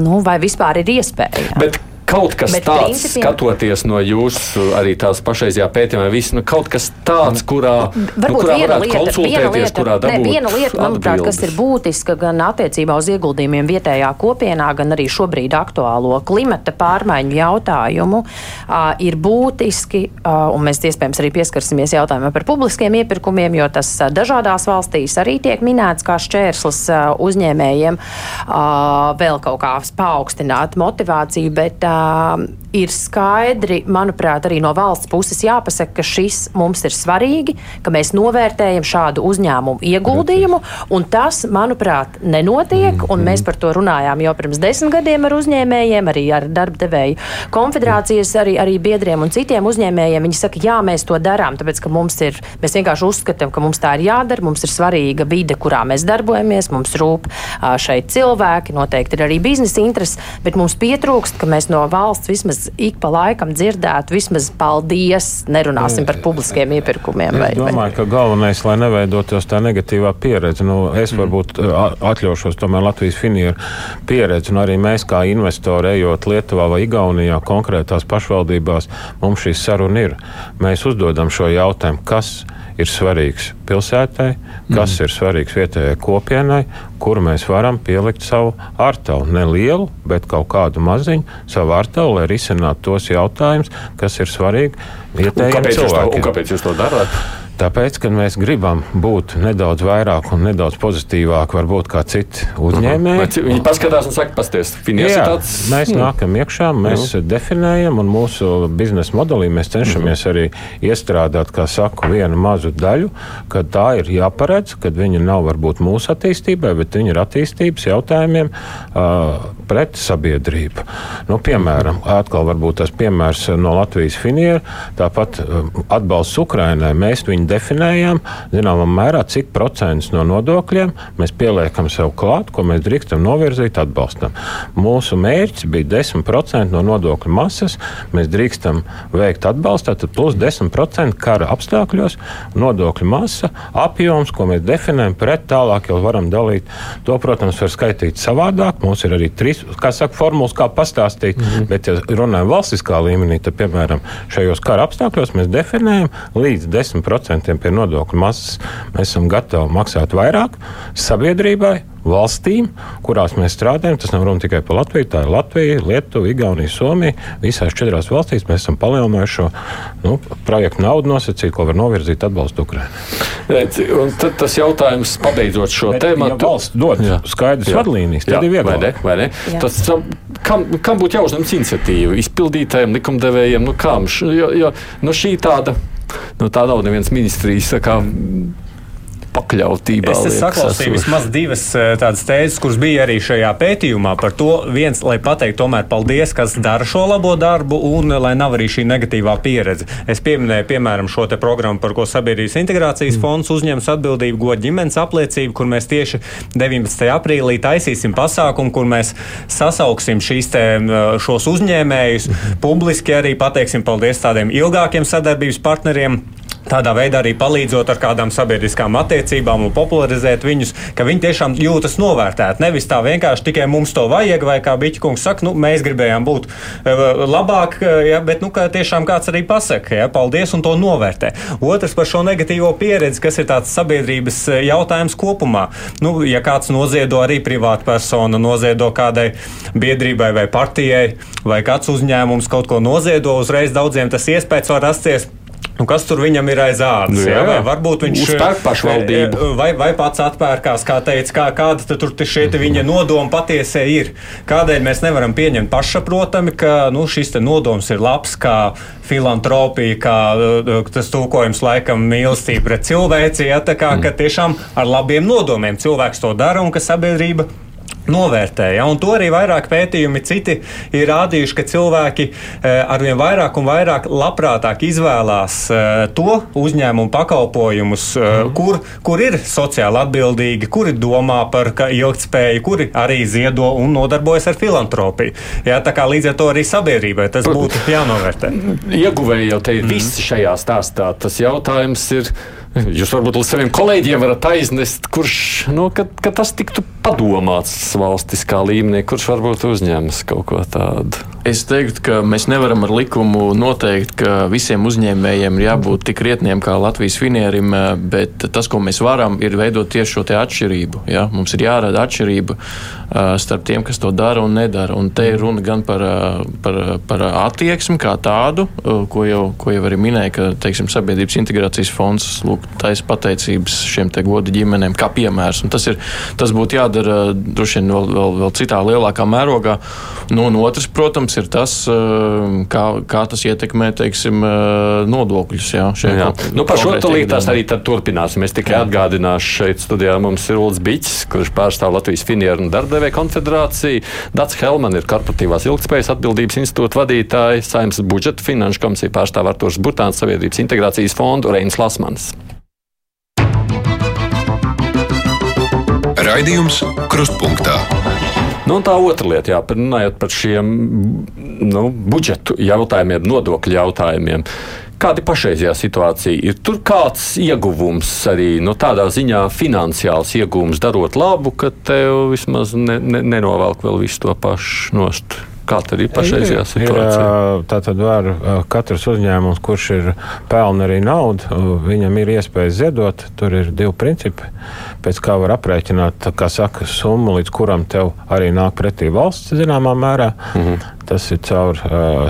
nu, vai vispār ir iespēja. Bet kaut kas Bet tāds, principiem... skatoties no jūsu arī tās pašreizajā pētījumā, viss, nu, kaut kas tāds, kurā, nu, kurā viena varētu lieta, konsultēties, lieta, kurā dabūt ne, viena lieta, manuprāt, kas ir būtiska gan attiecībā uz ieguldījumiem vietējā kopienā, gan arī šobrīd aktuālo klimata pārmaiņu jautājumu, uh, ir būtiski, uh, un mēs iespējams arī pieskarsimies jautājumam par publiskiem iepirkumiem, jo tas uh, dažādās valstīs arī tiek minēts kā šķērslis uh, uzņēmējiem uh, vēl kaut kā paaugstināt motivāciju, bet uh, um, ir skaidri, manuprāt, arī no valsts puses jāpasaka, ka šis mums ir svarīgi, ka mēs novērtējam šādu uzņēmumu ieguldījumu, un tas, manuprāt, nenotiek. Mm, mēs par to runājām jau pirms desmit gadiem ar uzņēmējiem, arī ar darba devēju konfederācijas, arī, arī biedriem un citiem uzņēmējiem. Viņi saka, jā, mēs to darām, tāpēc ka mums ir, mēs vienkārši uzskatām, ka mums tā ir jādara, mums ir svarīga vide, kurā mēs darbojamies, mums rūp šeit cilvēki, noteikti ir arī biznesa intereses, bet mums pietrūkst, ka mēs no valsts vismaz ik pa laikam dzirdētu, vismaz paldies, nerunāsim par publiskiem iepirkumiem. Vai, es domāju, vai... ka galvenais, lai neveidotos tā negatīvā pieredze, nu, es mm. varbūt atļaušos tomēr Latvijas finieru pieredzi, un arī mēs kā investori, ejot Lietuvā vai Igaunijā, konkrētās pašvaldībās, mums šī saruna ir. Mēs uzdodam šo jautājumu, kas ir svarīgs pilsētai, kas mm. ir svarīgs vietējai kopienai, kur mēs varam pielikt savu ārtavu. Ne lielu, bet kaut kādu maziņu savu ārtavu, lai risinātu tos jautājumus, kas ir svarīgi vietējiem cilvēkiem. Kāpēc jūs to darāt? Tāpēc, ka mēs gribam būt nedaudz vairāk un nedaudz pozitīvāk, varbūt kā citi uzņēmēji. Uh -huh. Viņi paskatās un saka, pasties, Jā, tāds... Mēs mm. nākam iekšā, mēs mm. definējam, un mūsu biznesa modelī mēs cenšamies mm. arī iestrādāt, kā saku, vienu mazu daļu, ka tā ir jāparedz, ka viņi nav varbūt mūsu attīstībai, bet viņi ir attīstības jautājumiem uh, pret sabiedrību. Nu, piemēram, atkal varbūt tas piemērs no Latvijas finieru, tāpat uh, atbalsts Ukrainai. Mēs viņu definējam, zināmā mērā, cik procents no nodokļiem mēs pieliekam sev klāt, ko mēs drīkstam novirzīt atbalstam. Mūsu mērķis bija 10% no nodokļu masas, mēs drīkstam veikt atbalstu, tad plus 10% kara apstākļos nodokļu masa, apjoms, ko mēs definējam pret tālāk, jau varam dalīt. To, protams, var skaitīt savādāk. Mums ir arī trīs, kā saka, formulas, kā pastāstīt, mm -hmm. bet, ja runājam valstiskā līmenī, tad, piemēram, šajos kara apstākļos mēs definējam līdz 10% procentiem pie nodokļu masas mēs esam gatavi maksāt vairāk sabiedrībai, valstīm, kurās mēs strādājam. Tas nav runa tikai par Latviju, tā ir Latvija, Lietuva, Igaunija, Somija. Visās četrās valstīs mēs esam palielinājuši šo nu, projektu naudu nosacīju, ko var novirzīt atbalstu Ukraiņai. Tad tas jautājums, pabeidzot šo tēmu, ja valsts dod skaidrs vadlīnijas, tad jā, ir vieglāk. Vai ne? Vai ne? Tas, kam, kam būtu jāuzņemas iniciatīva? Izpildītājiem, likumdevējiem, nu kam? Jo, jo, nu šī tāda nu, tā nav nevienas ministrijas pakļautībā. Es saklausīju vismaz divas eh, tādas tēzes, kuras bija arī šajā pētījumā par to, viens, lai pateiktu tomēr paldies, kas dara šo labo darbu, un lai nav arī šī negatīvā pieredze. Es pieminēju, piemēram, šo te programmu, par ko Sabiedrības integrācijas mm. fonds uzņems atbildību godu ģimenes apliecību, kur mēs tieši 19. aprīlī taisīsim pasākumu, kur mēs sasauksim šīs te, šos uzņēmējus, mm. publiski arī pateiksim paldies tādiem ilgākiem sadarbības partneriem Tādā veidā arī palīdzot ar kādām sabiedriskām attiecībām un popularizēt viņus, ka viņi tiešām jūtas novērtēti. Nevis tā vienkārši tikai mums to vajag, vai kā Biķkungs saka, nu, mēs gribējām būt uh, labāk, ja, bet nu, tiešām kāds arī pasaka, ja, paldies un to novērtē. Otrs par šo negatīvo pieredzi, kas ir tāds sabiedrības eh, jautājums kopumā. Nu, ja kāds noziedo arī privāta persona, noziedo kādai biedrībai vai partijai, vai kāds uzņēmums kaut ko noziedo, uzreiz daudziem tas iespējas var rasties Nu, kas tur viņam ir aiz ādas? Nu, jā, jā. Varbūt viņš ir pašvaldība. Eh, vai, vai pats atpērkās, kā teica, kā, kāda tur šie viņa nodoma patiesē ir. Kādēļ mēs nevaram pieņemt pašsaprotami, ka nu, šis nodoms ir labs, kā filantropija, kā eh, tas tūkojums laikam mīlestība pret cilvēci, ja, tā kā mm. tiešām ar labiem nodomiem cilvēks to dara un ka sabiedrība novērtē. Ja? Un to arī vairāk pētījumi citi ir rādījuši, ka cilvēki eh, arvien vairāk un vairāk labprātāk izvēlās eh, to uzņēmumu pakalpojumus, mm. kur, kur ir sociāli atbildīgi, kuri domā par ilgspēju, kuri arī ziedo un nodarbojas ar filantropiju. Ja? Tā kā līdz ar to arī sabiedrībai tas būtu jānovērtē. Ieguvēji jau te ir mm. visi šajā stāstā. Tas jautājums ir Jūs varbūt līdz saviem kolēģiem varat aiznest, kurš nu, kad, kad tas tiktu padomāts valstiskā līmenī, kurš varbūt uzņems kaut ko tādu. Es teiktu, ka mēs nevaram ar likumu noteikt, ka visiem uzņēmējiem ir jābūt tik rietniem kā Latvijas finierim, bet tas, ko mēs varam, ir veidot tieši šo atšķirību. Ja? Mums ir jārada atšķirība starp tiem, kas to dara un nedara. Un te ir runa gan par, par, par attieksmi kā tādu, ko jau, ko jau arī minēja, ka teiksim, Sabiedrības integrācijas fonds taisa pateicības šiem godu ģimenēm, kā piemērs. Un tas, ir, tas būtu jādara droši vien vēl, vēl, vēl citā lielākā mērogā. Nu, un otrs, protams, ir tas, kā, kā tas ietekmē teiksim, nodokļus. Jā, jā. Nu, par šo tūlītās arī turpināsim. Es tikai jā. atgādināšu, šeit studijā mums ir Ulrichs Biķis, kurš pārstāv Latvijas Finieru un Darbdevēju konfederāciju. Dats Helman ir korporatīvās ilgspējas atbildības institūta vadītājs, Saimnes budžeta finanšu komisija pārstāv Artūrs Butāns, Sabiedrības integrācijas fondu Reinis Lasmans. Raidījums Krustpunktā. Nu, tā otra lieta, jā, runājot par šiem nu, budžetu jautājumiem, nodokļu jautājumiem. Kāda ir pašreizējā situācija? Ir tur kāds ieguvums arī nu, tādā ziņā finansiāls ieguvums darot labu, ka tev vismaz ne, ne, nenovelk vēl visu to pašu nost. Kā tad ir pašreizējā situācijā? Ir, tā tad var katrs uzņēmums, kurš ir pelna arī naudu, viņam ir iespēja ziedot. Tur ir divi principi, pēc kā var aprēķināt, kā saka, summu, līdz kuram tev arī nāk pretī valsts zināmā mērā. -hmm. Tas ir caur uh,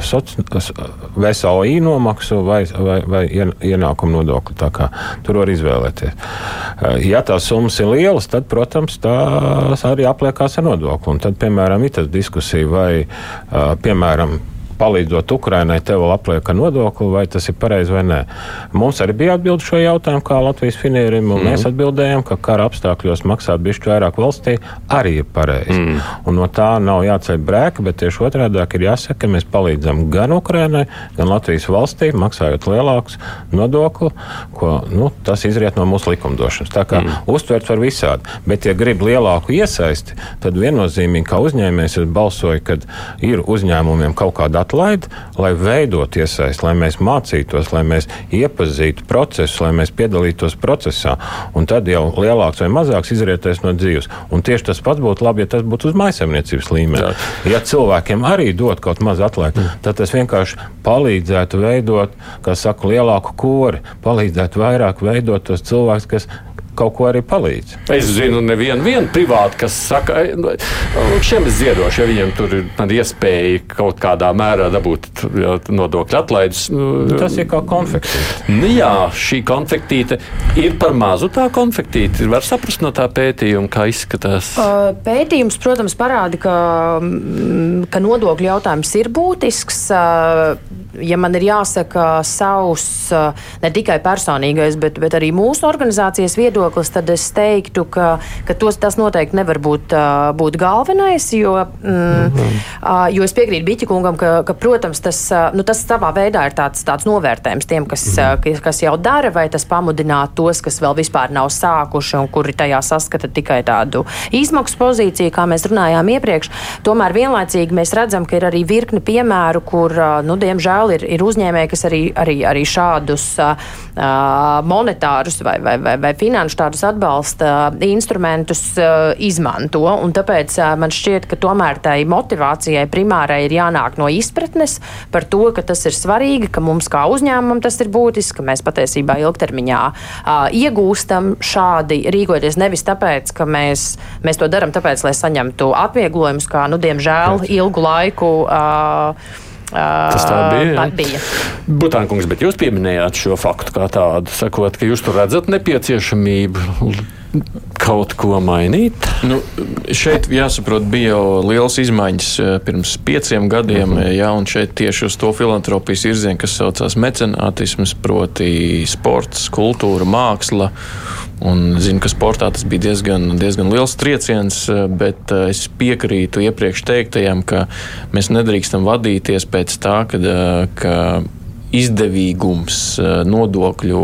VSOI nomaksu vai, vai, vai ienākumu nodokli. Tur var izvēlēties. Uh, ja tās summas ir lielas, tad, protams, tās arī apliekās ar nodokli. Un tad, piemēram, ir tas diskusija vai piemēram, palīdzot Ukrainai, tev vēl apliek nodokli, vai tas ir pareizi vai nē. Mums arī bija atbildi šo jautājumu, kā Latvijas finierim, un mm. mēs atbildējām, ka kara apstākļos maksāt bišķi vairāk valstī arī ir pareizi. Mm. Un no tā nav jāceļ brēka, bet tieši otrādi ir jāsaka, ka mēs palīdzam gan Ukrainai, gan Latvijas valstī, maksājot lielākus nodokli, ko nu, tas izriet no mūsu likumdošanas. Tā kā mm. uztvert var visādi. Bet, ja grib lielāku iesaisti, tad viennozīmīgi kā uzņēmējs es balsoju, kad ir uzņēmumiem kaut kāda atlaid, lai veidot iesaisti, lai mēs mācītos, lai mēs iepazītu procesu, lai mēs piedalītos procesā. Un tad jau lielāks vai mazāks izrietēs no dzīves. Un tieši tas pats būtu labi, ja tas būtu uz maisaimniecības līmeņa. Ja cilvēkiem arī dot kaut maz atlaidi, mm. tad tas vienkārši palīdzētu veidot, kā saka, lielāku kori, palīdzētu vairāk veidot tos cilvēkus, kas kaut ko arī palīdz. Es zinu, nevienu privātu, kas saka, nu, šiem es ziedošu, ja viņiem tur ir iespēja kaut kādā mērā dabūt nodokļu atlaides. Nu, tas ir kā konfektīte. Nu, jā, šī konfektīte ir par mazu tā konfektīte. Var saprast no tā pētījuma, kā izskatās. Pētījums, protams, parāda, ka, mm, ka nodokļu jautājums ir būtisks. Ja man ir jāsaka savs ne tikai personīgais, bet, bet arī mūsu organizācijas viedoklis, tad es teiktu, ka, ka tos, tas noteikti nevar būt, būt galvenais. Jo, mm, -hmm. jo es piekrītu Biķikungam, ka, ka protams, tas, nu, tas savā veidā ir tāds, tāds novērtējums tiem, kas, -hmm. kas jau dara, vai tas pamudināt tos, kas vēl vispār nav sākuši un kuri tajā saskata tikai tādu izmaksu pozīciju, kā mēs runājām iepriekš. Tomēr vienlaicīgi mēs redzam, ka ir arī virkni piemēru, kur, nu, diemžēl, ir, ir uzņēmēji, kas arī, arī, arī šādus uh, monetārus vai, vai, vai, vai finanšu tādus atbalsta instrumentus uh, izmanto. Tāpēc uh, man šķiet, ka tomēr tai motivācijai primārai ir jānāk no izpratnes par to, ka tas ir svarīgi, ka mums kā uzņēmumam tas ir būtiski, ka mēs patiesībā ilgtermiņā uh, iegūstam šādi rīkoties nevis tāpēc, ka mēs, mēs to darām tāpēc, lai saņemtu atvieglojumus, kā, nu, diemžēl, ilgu laiku. Uh, Tas tā bija. bija. Butānkungs, bet jūs pieminējāt šo faktu kā tādu, sakot, ka jūs tur redzat nepieciešamību kaut ko mainīt? Nu, šeit jāsaprot, bija jau liels izmaiņas pirms pieciem gadiem, uh -huh. jā, un šeit tieši uz to filantropijas virzienu, kas saucās mecenātisms, proti sports, kultūra, māksla. Un zinu, ka sportā tas bija diezgan, diezgan liels trieciens, bet eh, es piekrītu iepriekš teiktajam, ka mēs nedrīkstam vadīties pēc tā, ka, eh, ka izdevīgums eh, nodokļu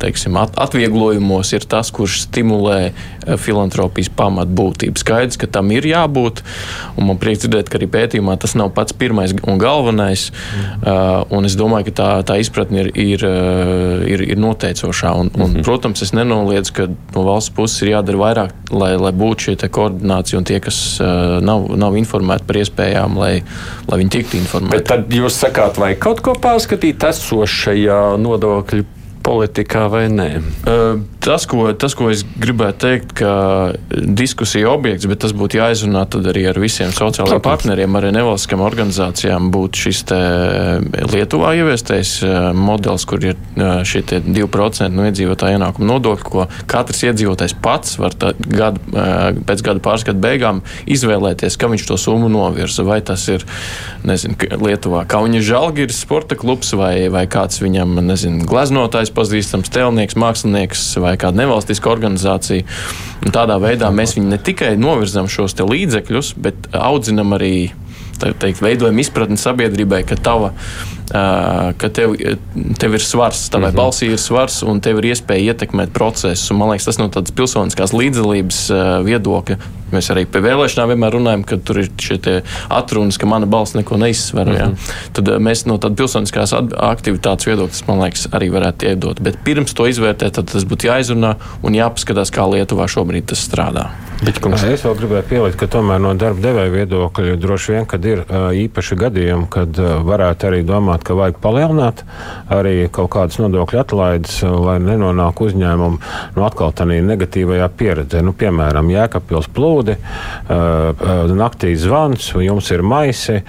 teiksim, atvieglojumos ir tas, kurš stimulē eh, filantropijas pamatbūtību. Skaidrs, ka tam ir jābūt, un man prieks dzirdēt, ka arī pētījumā tas nav pats pirmais un galvenais. Mm. Un es domāju, ka tā, tā izpratne ir, ir, ir, ir noteicošā. Un, un, mm. Protams, es nenoliedzu, ka no valsts puses ir jādara vairāk, lai, lai būtu šī koordinācija un tie, kas nav, nav informēti par iespējām, lai, lai viņi tiktu informēti. Bet tad jūs sakāt, vai kaut ko pārskatīt? Esošajā nodokļu politikā vai nē? Tas ko, tas, ko es gribētu teikt, ka diskusija objekts, bet tas būtu jāizrunā arī ar visiem sociālajiem Protams. partneriem, arī nevalstiskām organizācijām, būtu šis Lietuvā ieviestais modelis, kur ir šie 2% no iedzīvotāja ienākuma nodokļa, ko katrs iedzīvotājs pats var gadu, pēc gada pārskatu beigām izvēlēties, kam viņš to summu novirza. Vai tas ir nezinu, Lietuvā Kauņa Žalgiris sporta klubs vai, vai kāds viņam nezinu, gleznotājs pazīstams tēlnieks, mākslinieks vai kāda nevalstiska organizācija. Un tādā veidā mēs viņu ne tikai novirzam šos līdzekļus, bet audzinam arī teikt, veidojam izpratni sabiedrībai, ka tava ka tev, tev ir svars, tavai mm -hmm. balsī ir svars un tev ir iespēja ietekmēt procesu. Man liekas, tas no tādas pilsoniskās līdzdalības viedokļa. Mēs arī pie vēlēšanām vienmēr runājam, ka tur ir šie atrunas, ka mana balss neko neizsver. Mm -hmm. Ja? Tad mēs no tādas pilsoniskās aktivitātes viedokļa, man liekas, arī varētu iedot. Bet pirms to izvērtēt, tad tas būtu jāizrunā un jāpaskatās, kā Lietuvā šobrīd tas strādā. Biķkungs. Es vēl gribēju pielikt, ka tomēr no darba devēja viedokļa droši vien, kad ir īpaši gadījumi, kad varētu arī domāt, ka vajag palielināt arī kaut kādas nodokļu atlaides, lai nenonāk uzņēmumu nu, atkal tādā negatīvajā pieredzē. Nu, piemēram, Jēkabpils plūdi, naktī zvans, jums ir maisi,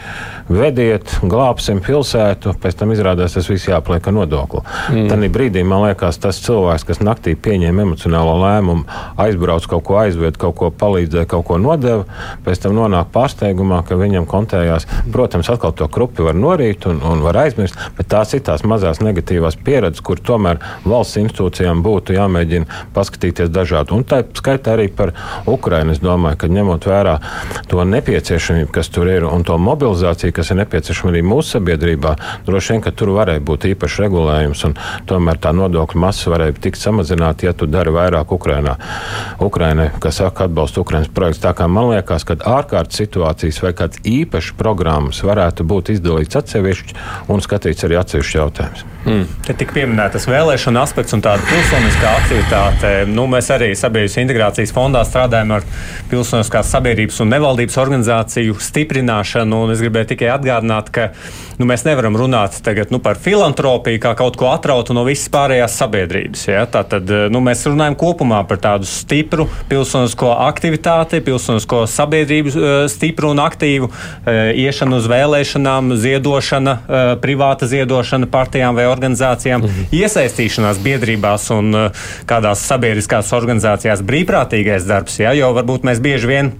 vediet, glābsim pilsētu, pēc tam izrādās tas viss jāpliek nodokli. Mm. Tad brīdī man liekas, tas cilvēks, kas naktī pieņēma emocionālo lēmumu, aizbrauc kaut ko aizved, kaut ko ko palīdzēja, kaut ko nodeva, pēc tam nonāk pārsteigumā, ka viņam kontējās. Protams, atkal to krupi var norīt un, un var aizmirst, bet tās ir tās mazās negatīvās pieredzes, kur tomēr valsts institūcijām būtu jāmēģina paskatīties dažādi. Un tā skaitā arī par Ukrainu. Es domāju, ka ņemot vērā to nepieciešamību, kas tur ir, un to mobilizāciju, kas ir nepieciešama arī mūsu sabiedrībā, droši vien, ka tur varēja būt īpašs regulējums, un tomēr tā nodokļu masa varēja tikt samazināta, ja tu dari vairāk Ukrainā. Ukrainai, kas saka, atbalsta Ukraiņas projekts. Tā kā man liekas, ka ārkārtas situācijas vai kāds īpašs programmas varētu būt izdalīts atsevišķi un skatīts arī atsevišķi jautājums. Mm. Te tika pieminētas vēlēšana aspekts un tāda pilsoniskā aktivitāte. Nu, mēs arī Sabiedrības integrācijas fondā strādājam ar pilsoniskās sabiedrības un nevaldības organizāciju stiprināšanu. Es gribēju tikai atgādināt, ka nu, mēs nevaram runāt tagad, nu, par filantropiju kā kaut ko atrautu no visas pārējās sabiedrības. Ja? Tātad nu, mēs runājam kopumā par tādu stipru pilsonisko aktivitāti, pilsonisko sabiedrību eh, stipru un aktīvu, eh, iešanu uz vēlēšanām, ziedošana, eh, privāta ziedošana partijām vai organizācijām, mhm. iesaistīšanās biedrībās un uh, kādās sabiedriskās organizācijās brīvprātīgais darbs, ja, jo varbūt mēs bieži vien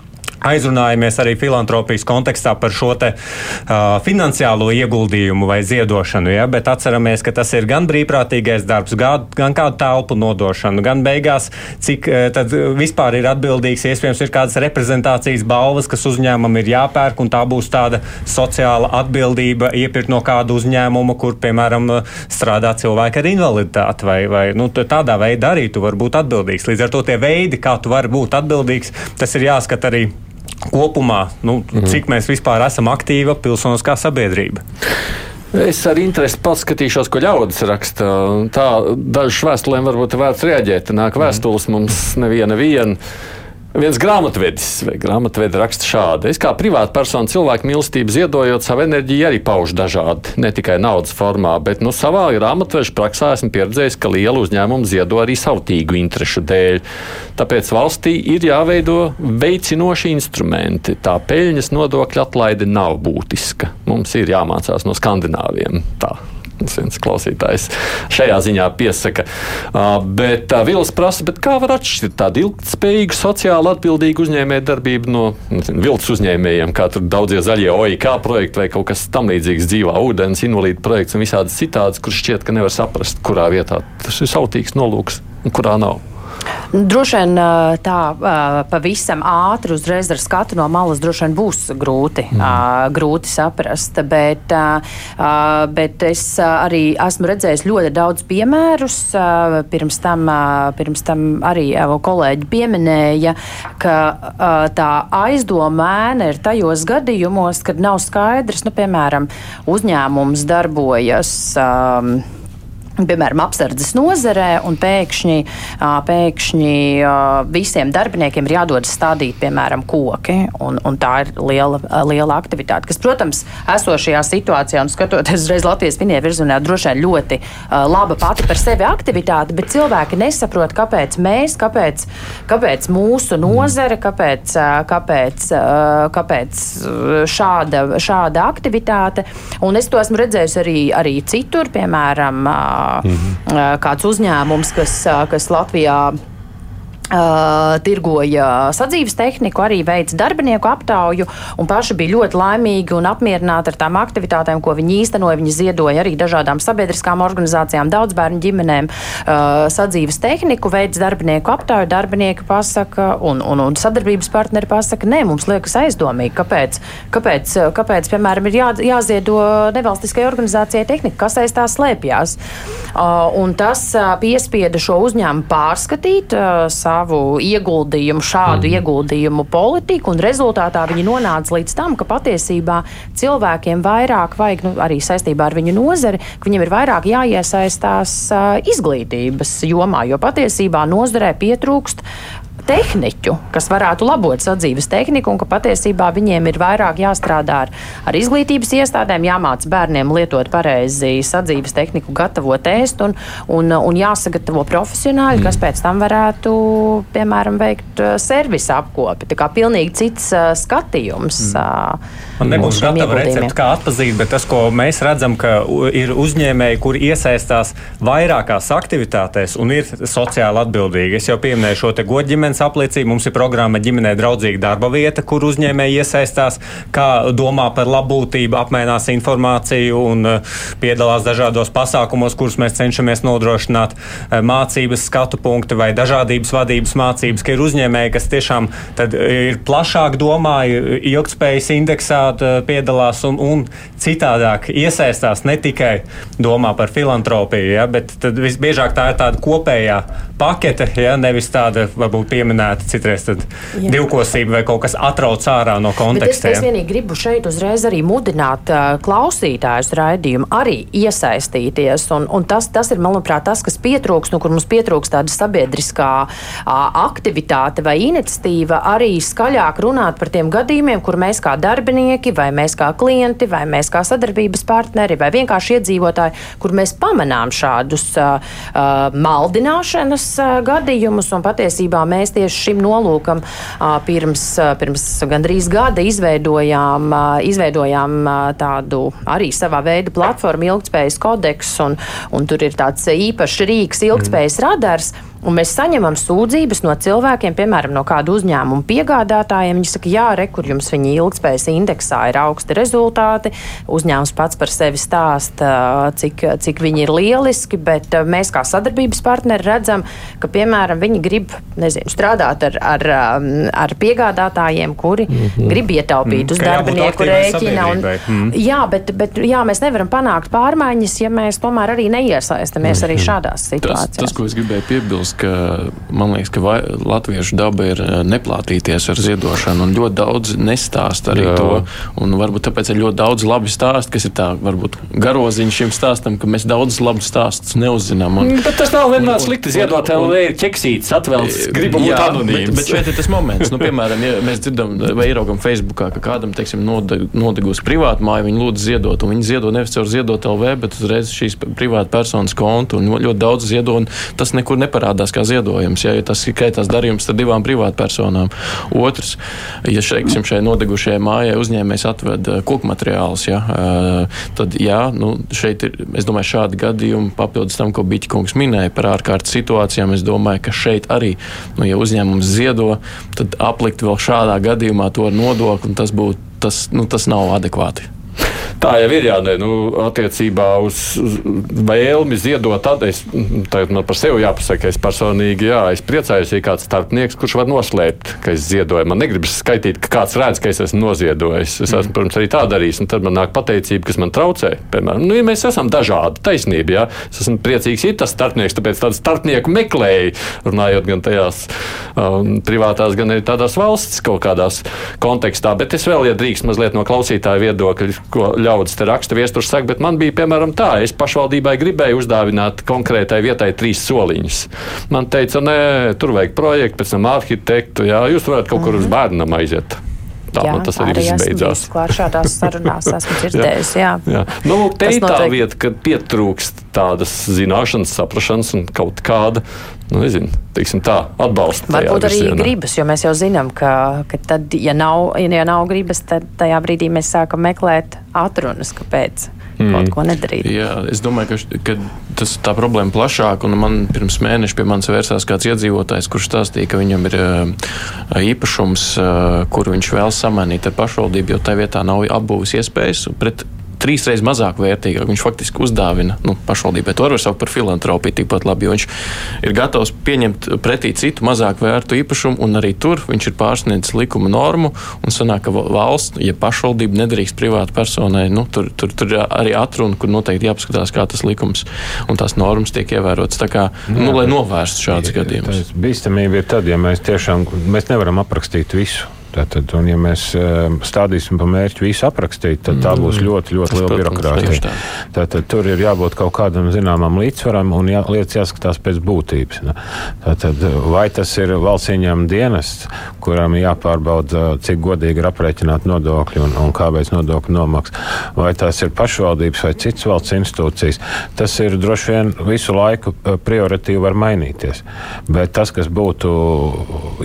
aizrunājamies arī filantropijas kontekstā par šo te, uh, finansiālo ieguldījumu vai ziedošanu, ja? bet atceramies, ka tas ir gan brīvprātīgais darbs, gan, gan kādu telpu nodošanu, gan beigās, cik uh, vispār ir atbildīgs, iespējams, ir kādas reprezentācijas balvas, kas uzņēmumam ir jāpērk, un tā būs tāda sociāla atbildība iepirkt no kāda uzņēmuma, kur, piemēram, strādā cilvēki ar invaliditāti, vai, vai nu, tādā veidā arī tu vari būt atbildīgs. Līdz ar to tie veidi, kā tu vari būt atbildīgs, tas ir jāskat arī kopumā, nu, mm. cik mēs vispār esam aktīva pilsoniskā sabiedrība. Es ar interesi paskatīšos, ko ļaudis raksta. Tā dažas vēstulēm varbūt ir vērts reaģēt. Nāk vēstules mums neviena viena. Viens grāmatvedis vai grāmatvedi raksta šādi: Es kā privāta persona cilvēku mīlestību ziedojot savu enerģiju arī paužu dažādi, ne tikai naudas formā, bet nu, savā grāmatveža praksē esmu pieredzējis, ka liela uzņēmuma ziedo arī savtīgu interešu dēļ. Tāpēc valstī ir jāveido veicinoši instrumenti. Tā peļņas nodokļa atlaide nav būtiska. Mums ir jāmācās no skandināviem. Tā viens klausītājs šajā ziņā piesaka. Bet Vils prasa, kā var atšķirt tādu ilgspējīgu, sociāli atbildīgu uzņēmēju darbību no viltus uzņēmējiem, kā tur daudzie zaļie OIK projekti vai kaut kas tam līdzīgs dzīvā ūdens, invalīdu projekts un visādas citādas, kurš šķiet, ka nevar saprast, kurā vietā tas ir sautīgs nolūks un kurā nav. Droši vien tā pavisam ātri uzreiz ar skatu no malas vien būs grūti, mm. grūti saprast, bet, bet es arī esmu redzējis ļoti daudz piemērus. Pirms tam, pirms tam arī kolēģi pieminēja, ka tā aizdomēna ir tajos gadījumos, kad nav skaidrs, nu, piemēram, uzņēmums darbojas. Um, piemēram, apsardzes nozarē, un pēkšņi, pēkšņi visiem darbiniekiem ir jādodas stādīt, piemēram, koki. Un, un tā ir liela, liela aktivitāte, kas, protams, esošajā situācijā, un skatoties uzreiz Latvijas finie virzienā, droši vien ļoti laba pati par sevi aktivitāte, bet cilvēki nesaprot, kāpēc mēs, kāpēc, kāpēc mūsu nozare, kāpēc, kāpēc, kāpēc šāda, šāda aktivitāte. Un es to esmu redzējusi arī, arī citur, piemēram, mm -hmm. kāds uzņēmums, kas, kas Latvijā Uh, tirgoja sadzīves tehniku, arī veica darbinieku aptauju, un paši bija ļoti laimīgi un apmierināti ar tām aktivitātēm, ko viņi īstenoja. Viņi ziedoja arī dažādām sabiedriskām organizācijām, daudz bērnu ģimenēm uh, sadzīves tehniku, veica darbinieku aptauju. Darbinieki pasaka, un, un, un sadarbības partneri pasaka, nē, mums liekas aizdomīgi, kāpēc, kāpēc, kāpēc piemēram, ir jā, jāziedo nevalstiskai organizācijai tehnika, kas aiz tā slēpjas. Uh, un tas uh, piespieda šo uzņēmumu pārskatīt. Uh, savu ieguldījumu, šādu mm. ieguldījumu politiku, un rezultātā viņi nonāca līdz tam, ka patiesībā cilvēkiem vairāk vajag, nu, arī saistībā ar viņu nozari, ka viņiem ir vairāk jāiesaistās uh, izglītības jomā, jo patiesībā nozarē pietrūkst tehniķu, kas varētu labot sadzīves tehniku, un ka patiesībā viņiem ir vairāk jāstrādā ar, ar izglītības iestādēm, jāmāca bērniem lietot pareizi sadzīves tehniku, gatavot ēst, un, un, un jāsagatavo profesionāļi, mm. kas pēc tam varētu, piemēram, veikt uh, servisa apkopi. Tā kā pilnīgi cits uh, skatījums. Mm. Uh, Man nebūs gatava recepte, kā atpazīt, bet tas, ko mēs redzam, ka ir uzņēmēji, kuri iesaistās vairākās aktivitātēs un ir sociāli atbildīgi. Es jau pieminēju šo te godģimenes apliecību. Mums ir programma ģimenē draudzīga darba vieta, kur uzņēmēji iesaistās, kā domā par labbūtību, apmainās informāciju un uh, piedalās dažādos pasākumos, kurus mēs cenšamies nodrošināt, uh, mācības skatu punkti vai dažādības vadības mācības, ka ir uzņēmēji, kas tiešām ir plašāk domā, ilgspējas indeksā piedalās un, un citādāk iesaistās ne tikai domā par filantropiju, ja, bet visbiežāk tā ir tāda kopējā pakete, ja, nevis tāda varbūt pieminēta citreiz divkosība vai kaut kas atrauc ārā no konteksta. Es, es vienīgi gribu šeit uzreiz arī mudināt uh, klausītājus raidījumu arī iesaistīties, un, un tas, tas ir, manuprāt, tas, kas pietrūks, nu, kur mums pietrūks tāda sabiedriskā uh, aktivitāte vai iniciatīva, arī skaļāk runāt par tiem gadījumiem, kur mēs kā darbinieki, vai mēs kā klienti, vai mēs kā sadarbības partneri, vai vienkārši iedzīvotāji, kur mēs pamanām šādus uh, uh, maldināšanas gadījumus, un patiesībā mēs tieši šim nolūkam pirms, pirms gandrīz gada izveidojām, izveidojām tādu arī savā veida platformu ilgtspējas kodeks, un, un tur ir tāds īpašs rīks ilgtspējas mm. Un mēs saņemam sūdzības no cilvēkiem, piemēram, no kāda uzņēmuma piegādātājiem. Viņi saka, jā, re, kur jums viņa ilgspējas indeksā ir augsti rezultāti. Uzņēmums pats par sevi stāsta, cik, cik viņi ir lieliski, bet mēs kā sadarbības partneri redzam, ka, piemēram, viņi grib nezinu, strādāt ar, ar, ar piegādātājiem, kuri mm -hmm. grib ietaupīt mm, uz darbinieku rēķina. Un, mm. Jā, bet, bet jā, mēs nevaram panākt pārmaiņas, ja mēs tomēr arī neiesaistamies mm -hmm. arī šādās situācijās. Tas, tas, ko es gribēju piebilst, ka man liekas, ka vai, latviešu daba ir eh, neplātīties ar ziedošanu, un ļoti daudz nestāst arī Jā. to. Un varbūt tāpēc ir ļoti daudz labi stāstu, kas ir tā, varbūt garoziņš šim stāstam, ka mēs daudz labus stāstus neuzzinām. Un, bet tas nav vienmēr slikti ziedot, LV ir ķeksīts, atvēlts, gribam būt anonīms. Bet, bet šeit ir tas moments, nu, piemēram, ja mēs dzirdam vai ieraugam Facebookā, ka kādam, teiksim, nodegus privātu māju, viņi lūdzu ziedot, un viņi ziedo nevis caur ziedot LV, bet uzreiz šīs privāta personas kontu, un ļoti daudz ziedo, un tas nekur neparādās parādās kā ziedojums, ja, ja tas skaitās darījums ar divām privātpersonām. Otrs, ja šeiksim, šai nodegušajai mājai uzņēmējs atved eh, koku materiālus, ja, eh, tad jā, nu, šeit ir, es domāju, šādi gadījumi papildus tam, ko Biķikungs minēja par ārkārtas situācijām. Es domāju, ka šeit arī, nu, ja uzņēmums ziedo, tad aplikt vēl šādā gadījumā to ar nodokli, tas būtu, tas, nu, tas nav adekvāti. Tā jau ir jānē, nu, attiecībā uz vēlmi ziedot. Tad es tagad man par sevi jāpasaka, es personīgi, jā, es priecājos, ja kāds starpnieks, kurš var noslēpt, ka es ziedoju. Man negribas skaitīt, ka kāds redz, ka es esmu noziedojis. Es esmu, mm. protams, arī tā darījis, un tad man nāk pateicība, kas man traucē. Piemēram, nu, ja mēs esam dažādi, taisnība, jā, es esmu priecīgs, ja tas starpnieks, tāpēc tādu starpnieku meklēju, runājot gan tajās um, privātās, gan arī tādās valsts kaut kādās kontekstā. Bet es vēl, ja drīkst mazliet no klausītāja viedokļa, ko ļaudis te raksta viesturs saka, bet man bija piemēram tā, es pašvaldībai gribēju uzdāvināt konkrētai vietai trīs soliņus. Man teica, nē, tur vajag projektu, pēc tam arhitektu, jā, jūs varat kaut kur uz mhm. bērnam aiziet. Tā jā, tas arī, arī izbeidzās. Klāt šādās sarunās [laughs] esmu dzirdējis, jā. jā. Nu, te ir tā vieta, kad pietrūkst tādas zināšanas, saprašanas un kaut kāda, nu, nezinu, teiksim tā, atbalsta. Varbūt arī virzienā. gribas, jo mēs jau zinām, ka, ka tad, ja nav, ja nav gribas, tad tajā brīdī mēs sākam meklēt atrunas, kāpēc. mm. kaut ko nedarīt. Jā, es domāju, ka, ka tas tā problēma plašāk, un man pirms mēneša pie manis vērsās kāds iedzīvotājs, kurš stāstīja, ka viņam ir īpašums, kur viņš vēl samanīt ar pašvaldību, jo tā vietā nav apbūves iespējas pret trīs reizes mazāk vērtīgāk. Viņš faktiski uzdāvina nu, pašvaldībai. To var saukt par filantropiju tikpat labi, jo viņš ir gatavs pieņemt pretī citu mazāk vērtu īpašumu, un arī tur viņš ir pārsniedzis likuma normu. Un sanāk, ka valsts, ja pašvaldība nedrīkst privātu personai, nu, tur, tur, tur arī atruna, kur noteikti jāpaskatās, kā tas likums un tās normas tiek ievērotas. Tā kā, nu, Jā, lai novērstu šādus gadījumus. Bīstamība ir tad, ja mēs tiešām mēs nevaram aprakstīt visu. Tātad, un, ja mēs ehm, stādīsim pa mērķi visu aprakstīt, tad tā būs mm. ļoti, ļoti liela birokrātija. Tātad, tur ir jābūt kaut kādam zināmam līdzsvaram un jā, lietas jāskatās pēc būtības. Tātad, vai tas ir valsts ieņēmuma dienests, kuram jāpārbauda, cik godīgi ir aprēķināt nodokļi un, un kāpēc nodokļu nomaksa, vai tās ir pašvaldības vai citas valsts institūcijas, tas ir droši vien visu laiku eh, prioritīvi var mainīties. Bet tas, kas būtu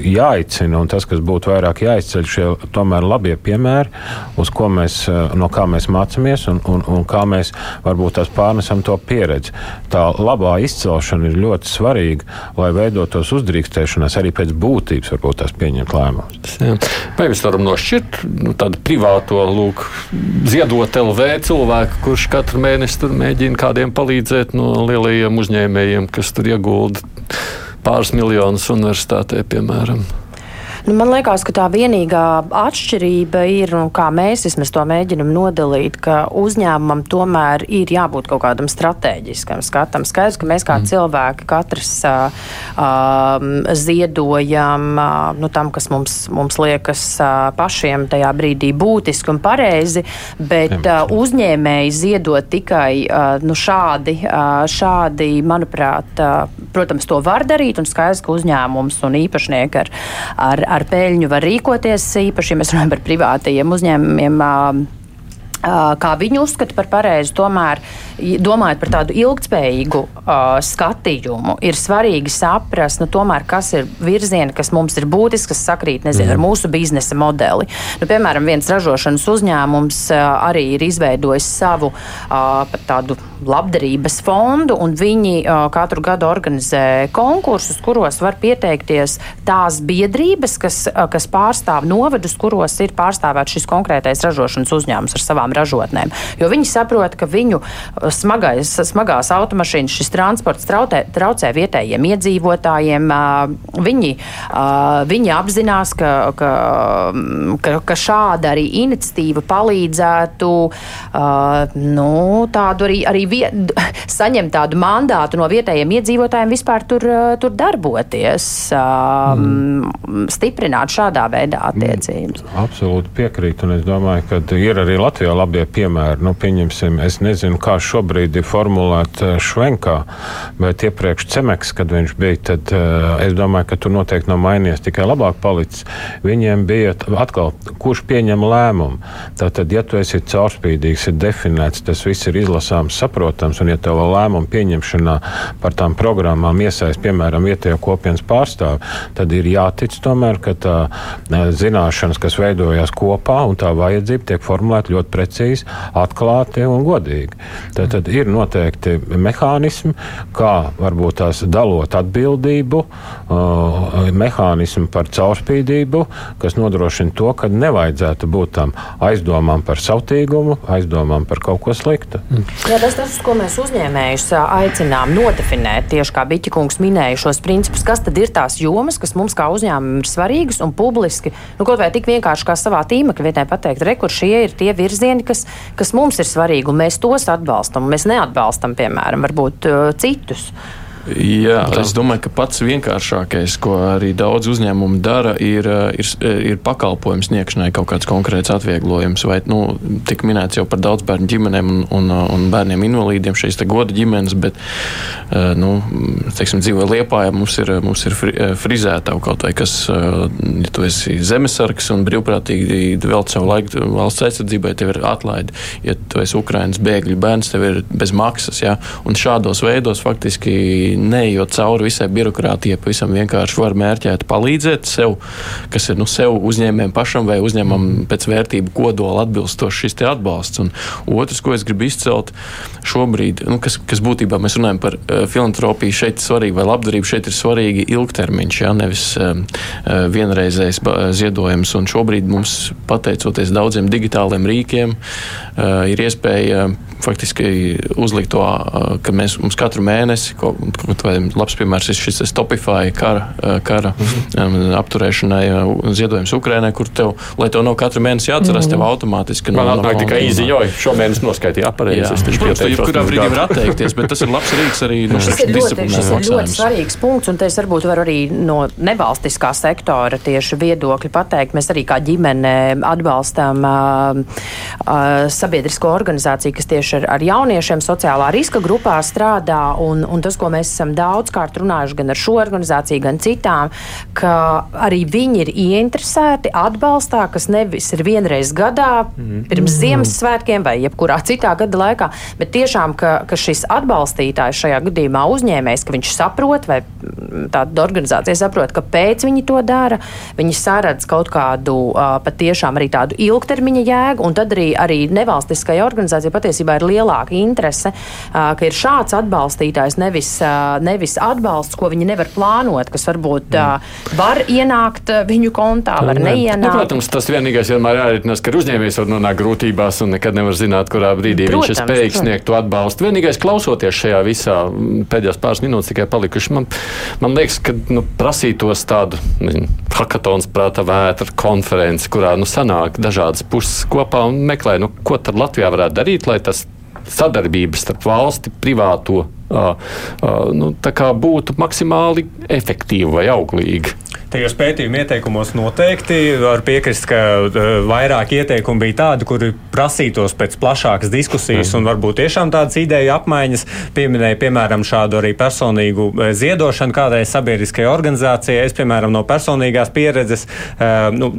jāicina un tas, kas būtu vairāk jāicina, jāizceļ šie tomēr labie piemēri, uz ko mēs, eh, no kā mēs mācāmies un, un, un kā mēs varbūt tās pārnesam to pieredzi. Tā labā izcelšana ir ļoti svarīga, lai veidotos uzdrīkstēšanās arī pēc būtības, varbūt tās pieņemt lēmumus. Vai mēs varam nošķirt nu, tādu privāto lūk, ziedot LV cilvēku, kurš katru mēnesi mēģina kādiem palīdzēt no lielajiem uzņēmējiem, kas tur iegulda pāris miljonus universitātē, piemēram? Nu, man liekas, ka tā vienīgā atšķirība ir, nu, kā mēs vismaz to mēģinam nodalīt, ka uzņēmumam tomēr ir jābūt kaut kādam strateģiskam skatam. Skaidrs, ka mēs kā mm. cilvēki katrs uh, uh, ziedojam uh, nu, tam, kas mums, mums liekas uh, pašiem tajā brīdī būtiski un pareizi, bet uh, uzņēmēji ziedot tikai uh, nu, šādi, uh, šādi, manuprāt, uh, protams, to var darīt, un skaidrs, ka uzņēmums un īpašnieki ar, ar, ar ar peļņu var rīkoties, īpaši, ja mēs runājam par privātajiem uzņēmumiem kā viņi uzskata par pareizi, tomēr domājot par tādu ilgspējīgu uh, skatījumu, ir svarīgi saprast, nu, tomēr, kas ir virzieni, kas mums ir būtisks, kas sakrīt nezinu, ar mūsu biznesa modeli. Nu, piemēram, viens ražošanas uzņēmums uh, arī ir izveidojis savu uh, tādu labdarības fondu, un viņi uh, katru gadu organizē konkursus, kuros var pieteikties tās biedrības, kas, uh, kas pārstāv novadus, kuros ir pārstāvēts šis konkrētais ražošanas uzņēmums ar savām ražotnēm. Jo viņi saprot, ka viņu smagais, smagās automašīnas, šis transports traucē, traucē vietējiem iedzīvotājiem. Viņi, viņi apzinās, ka, ka, ka, ka šāda arī iniciatīva palīdzētu nu, tādu arī, arī viet, [laughs] saņemt tādu mandātu no vietējiem iedzīvotājiem vispār tur, tur darboties, mm. stiprināt šādā veidā attiecības. Mm, absolūti piekrītu, un es domāju, ka ir arī Latvijā labie piemēri. Nu, pieņemsim, es nezinu, kā šo šobrīd ir formulēta eh, Švenkā, bet iepriekš Cemeks, kad viņš bija, tad eh, es domāju, ka tur noteikti nav mainījies, tikai labāk palicis. Viņiem bija atkal, kurš pieņem lēmumu. Tātad, ja tu esi caurspīdīgs, ir definēts, tas viss ir izlasāms, saprotams, un ja tev lēmumu pieņemšanā par tām programmām iesaist, piemēram, vietējo kopienas pārstāvi, tad ir jātic tomēr, ka tā eh, zināšanas, kas veidojās kopā, un tā vajadzība tiek formulēta ļoti precīzi, atklāti un godīgi. Tad tad ir noteikti mehānismi, kā varbūt tās dalot atbildību, uh, mehānismi par caurspīdību, kas nodrošina to, ka nevajadzētu būt tam aizdomām par sautīgumu, aizdomām par kaut ko sliktu. Mm. Jā, tas tas, ko mēs uzņēmējus aicinām nodefinēt, tieši kā Biķikungs minēja šos principus, kas tad ir tās jomas, kas mums kā uzņēmumam ir svarīgas un publiski, nu, kaut vai tik vienkārši kā savā tīmekļa vietnē pateikt, rekur šie ir tie virzieni, kas, kas mums ir svarīgi, un mēs tos atbalstam. Mēs neatbalstam, piemēram, varbūt uh, Jā, es domāju, ka pats vienkāršākais, ko arī daudz uzņēmumu dara, ir, ir, ir pakalpojums sniegšanai kaut kāds konkrēts atvieglojums. Vai nu, tik minēts jau par daudz bērnu ģimenēm un, un, un bērniem invalīdiem šīs goda ģimenes, bet nu, teiksim, dzīvo Liepājā, mums ir, mums ir frizētava kaut vai, kas, ja tu esi zemesargs un brīvprātīgi vēl savu laiku valsts aizsardzībai, tev ir atlaidi. Ja tu esi Ukrainas bēgļu bērns, tev ir bez maksas. Ja? Un šādos veidos faktiski neejot cauri visai birokrātijai, pavisam vienkārši var mērķēt palīdzēt sev, kas ir nu, sev uzņēmējiem pašam vai uzņēmumam pēc vērtību kodola atbilstoši šis atbalsts. Un otrs, ko es gribu izcelt šobrīd, nu, kas, kas būtībā mēs runājam par uh, filantropiju, šeit ir svarīgi, vai labdarība šeit ir svarīgi ilgtermiņš, ja, nevis uh, vienreizējs ziedojums. Un šobrīd mums, pateicoties daudziem digitāliem rīkiem, uh, ir iespēja faktiski uzlikt to, ka mēs, mums katru mēnesi, ko, labs piemērs ir šis Stopify kara, kara mm. apturēšanai ziedojums Ukrainai, kur tev, lai tev nav katru mēnesi jāatcerās, mm. tev automātiski Man atnāk tikai īziņoja, šo mēnesi noskaitīja aparējas. Protams, tu jebkurā brīdī var atteikties, bet tas ir labs rīks arī no šis ir ļoti, šis ir ļoti svarīgs punkts, un te es varbūt varu arī no nevalstiskā sektora tieši viedokļi pateikt. Mēs arī kā ģimene atbalstam uh, uh, sabiedrisko organizāciju, kas tieši tieši ar, ar jauniešiem sociālā riska grupā strādā. Un, un tas, ko mēs esam daudzkārt runājuši gan ar šo organizāciju, gan citām, ka arī viņi ir ieinteresēti atbalstā, kas nevis ir vienreiz gadā, mm. pirms mm. Ziemassvētkiem vai jebkurā citā gada laikā, bet tiešām, ka, ka šis atbalstītājs šajā gadījumā uzņēmējs, ka viņš saprot, vai tāda organizācija saprot, kāpēc viņi to dara, viņi saredz kaut kādu patiešām arī tādu ilgtermiņa jēgu, un tad arī, arī nevalstiskai organizācijai patiesībā ir lielāka interese, ka ir šāds atbalstītājs, nevis, nevis atbalsts, ko viņi nevar plānot, kas varbūt mm. var ienākt viņu kontā, var ne, neienākt. Nu, protams, tas vienīgais vienmēr jāritinās, ka uzņēmējs var nonākt grūtībās un nekad nevar zināt, kurā brīdī protams, viņš ir spējīgs sniegt to atbalstu. Vienīgais klausoties šajā visā, pēdējās pāris minūtes tikai palikuši, man, man liekas, ka nu, prasītos tādu nezinu, hakatons prāta vētra konferenci, kurā nu, sanāk dažādas puses kopā un meklē, nu, ko tad Latvijā varētu darīt, lai tas sadarbības starp valsti, privāto nu, būtu maksimāli efektīva vai auglīga. Tajos pētījuma ieteikumos noteikti var piekrist, ka uh, vairāk ieteikumu bija tādi, kuri prasītos pēc plašākas diskusijas un varbūt tiešām tādas ideju apmaiņas. Pieminēja, piemēram, šādu arī personīgu uh, ziedošanu kādai sabiedriskajai organizācijai. Es, piemēram, no personīgās pieredzes, uh, nu,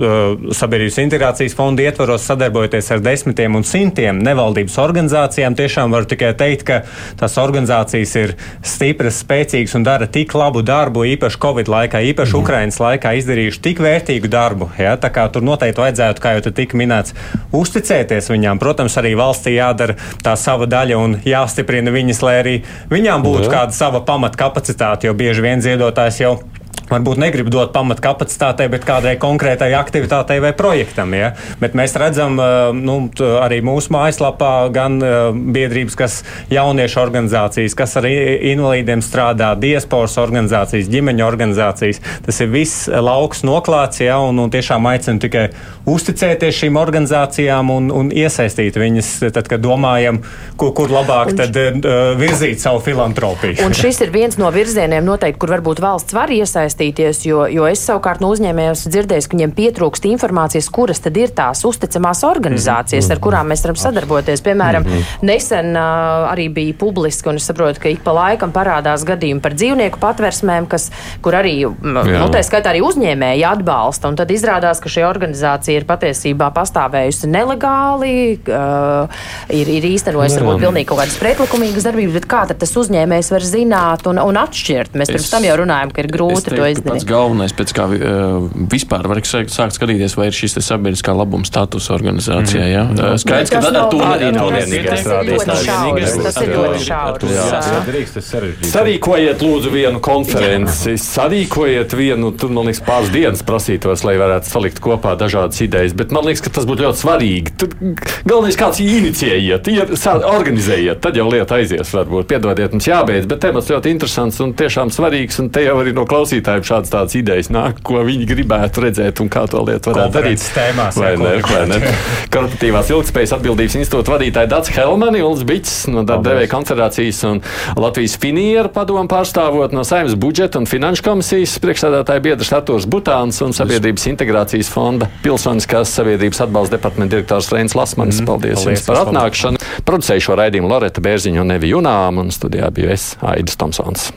sabiedrības integrācijas fonda ietvaros sadarbojoties ar desmitiem un simtiem nevaldības organizācijām, tiešām varu tikai teikt, ka tās organizācijas ir stipras, spēcīgas un dara tik labu darbu, īpaši Covid laikā, īpaši mm. Ukrainas laikā izdarījuši tik vērtīgu darbu. Ja? Tā kā tur noteikti vajadzētu, kā jau tika minēts, uzticēties viņām. Protams, arī valstī jādara tā sava daļa un jāstiprina viņas, lai arī viņām būtu Jā. kāda sava pamatkapacitāte, jo bieži vien ziedotājs jau varbūt negrib dot pamatu kapacitātei, bet kādai konkrētai aktivitātei vai projektam. Ja? Bet mēs redzam nu, arī mūsu mājaslapā gan biedrības, kas jauniešu organizācijas, kas ar invalīdiem strādā, diasporas organizācijas, ģimeņu organizācijas. Tas ir viss lauks noklāts, ja? un, un tiešām aicinu tikai uzticēties šīm organizācijām un, un iesaistīt viņas, tad, kad domājam, kur, kur labāk un, tad, uh, virzīt savu filantropiju. Un šis ir viens no virzieniem, noteikti, kur varbūt valsts var iesaistīt iesaistīties, jo, jo es savukārt no uzņēmējiem esmu dzirdējis, ka viņiem pietrūkst informācijas, kuras tad ir tās uzticamās organizācijas, mm -hmm. ar kurām mēs varam sadarboties. Piemēram, mm -hmm. nesen uh, arī bija publiski, un es saprotu, ka ik pa laikam parādās gadījumi par dzīvnieku patversmēm, kas, kur arī, nu, tā skaitā arī uzņēmēji atbalsta, un tad izrādās, ka šī organizācija ir patiesībā pastāvējusi nelegāli, uh, ir, ir īstenojusi varbūt pilnīgi kaut kādas pretlikumīgas darbības, bet kā tad tas uzņēmējs var zināt un, un atšķirt? Mēs es, pirms tam jau runājam, ka ir grūti to izdarīt. Pats galvenais, pēc kā uh, vispār var sākt skatīties, vai ir šis sabiedriskā labuma status organizācijā. Mm. Ja? Uh, skaidrs, ka ar to arī nav vienīgais rādītājs. Tas ir ļoti šaurs. Sarīkojiet lūdzu vienu konferenci, sarīkojiet vienu, tur man liekas pāris dienas prasītos, lai varētu salikt kopā dažādas idejas, bet man liekas, ka tas būtu ļoti svarīgi. Tur galvenais kāds inicijējiet, organizējiet, tad jau lieta aizies varbūt. Piedodiet, mums jābeidz, bet temats ļoti interesants un tiešām svarīgs, un te jau arī no klausītājiem klausītājiem šādas tādas idejas nāk, ko viņi gribētu redzēt un kā to lietu varētu darīt. Tēmās, vai ne? Vai ne? Korporatīvās ilgspējas atbildības institūta vadītāja Dats Helmani, Uls Bičs no darba devēja konfederācijas un Latvijas finieru padomu pārstāvot no Saimnes budžeta un finanšu komisijas priekšstādātāja biedrs Artūrs Butāns un Sabiedrības integrācijas fonda pilsoniskās sabiedrības atbalsta departamenta direktors Reins Lasmanis. Mm, paldies, paldies jums par atnākšanu. Producēju šo raidījumu Loreta Bērziņu un Nevi Junām un studijā biju es, Aidis Tomsons.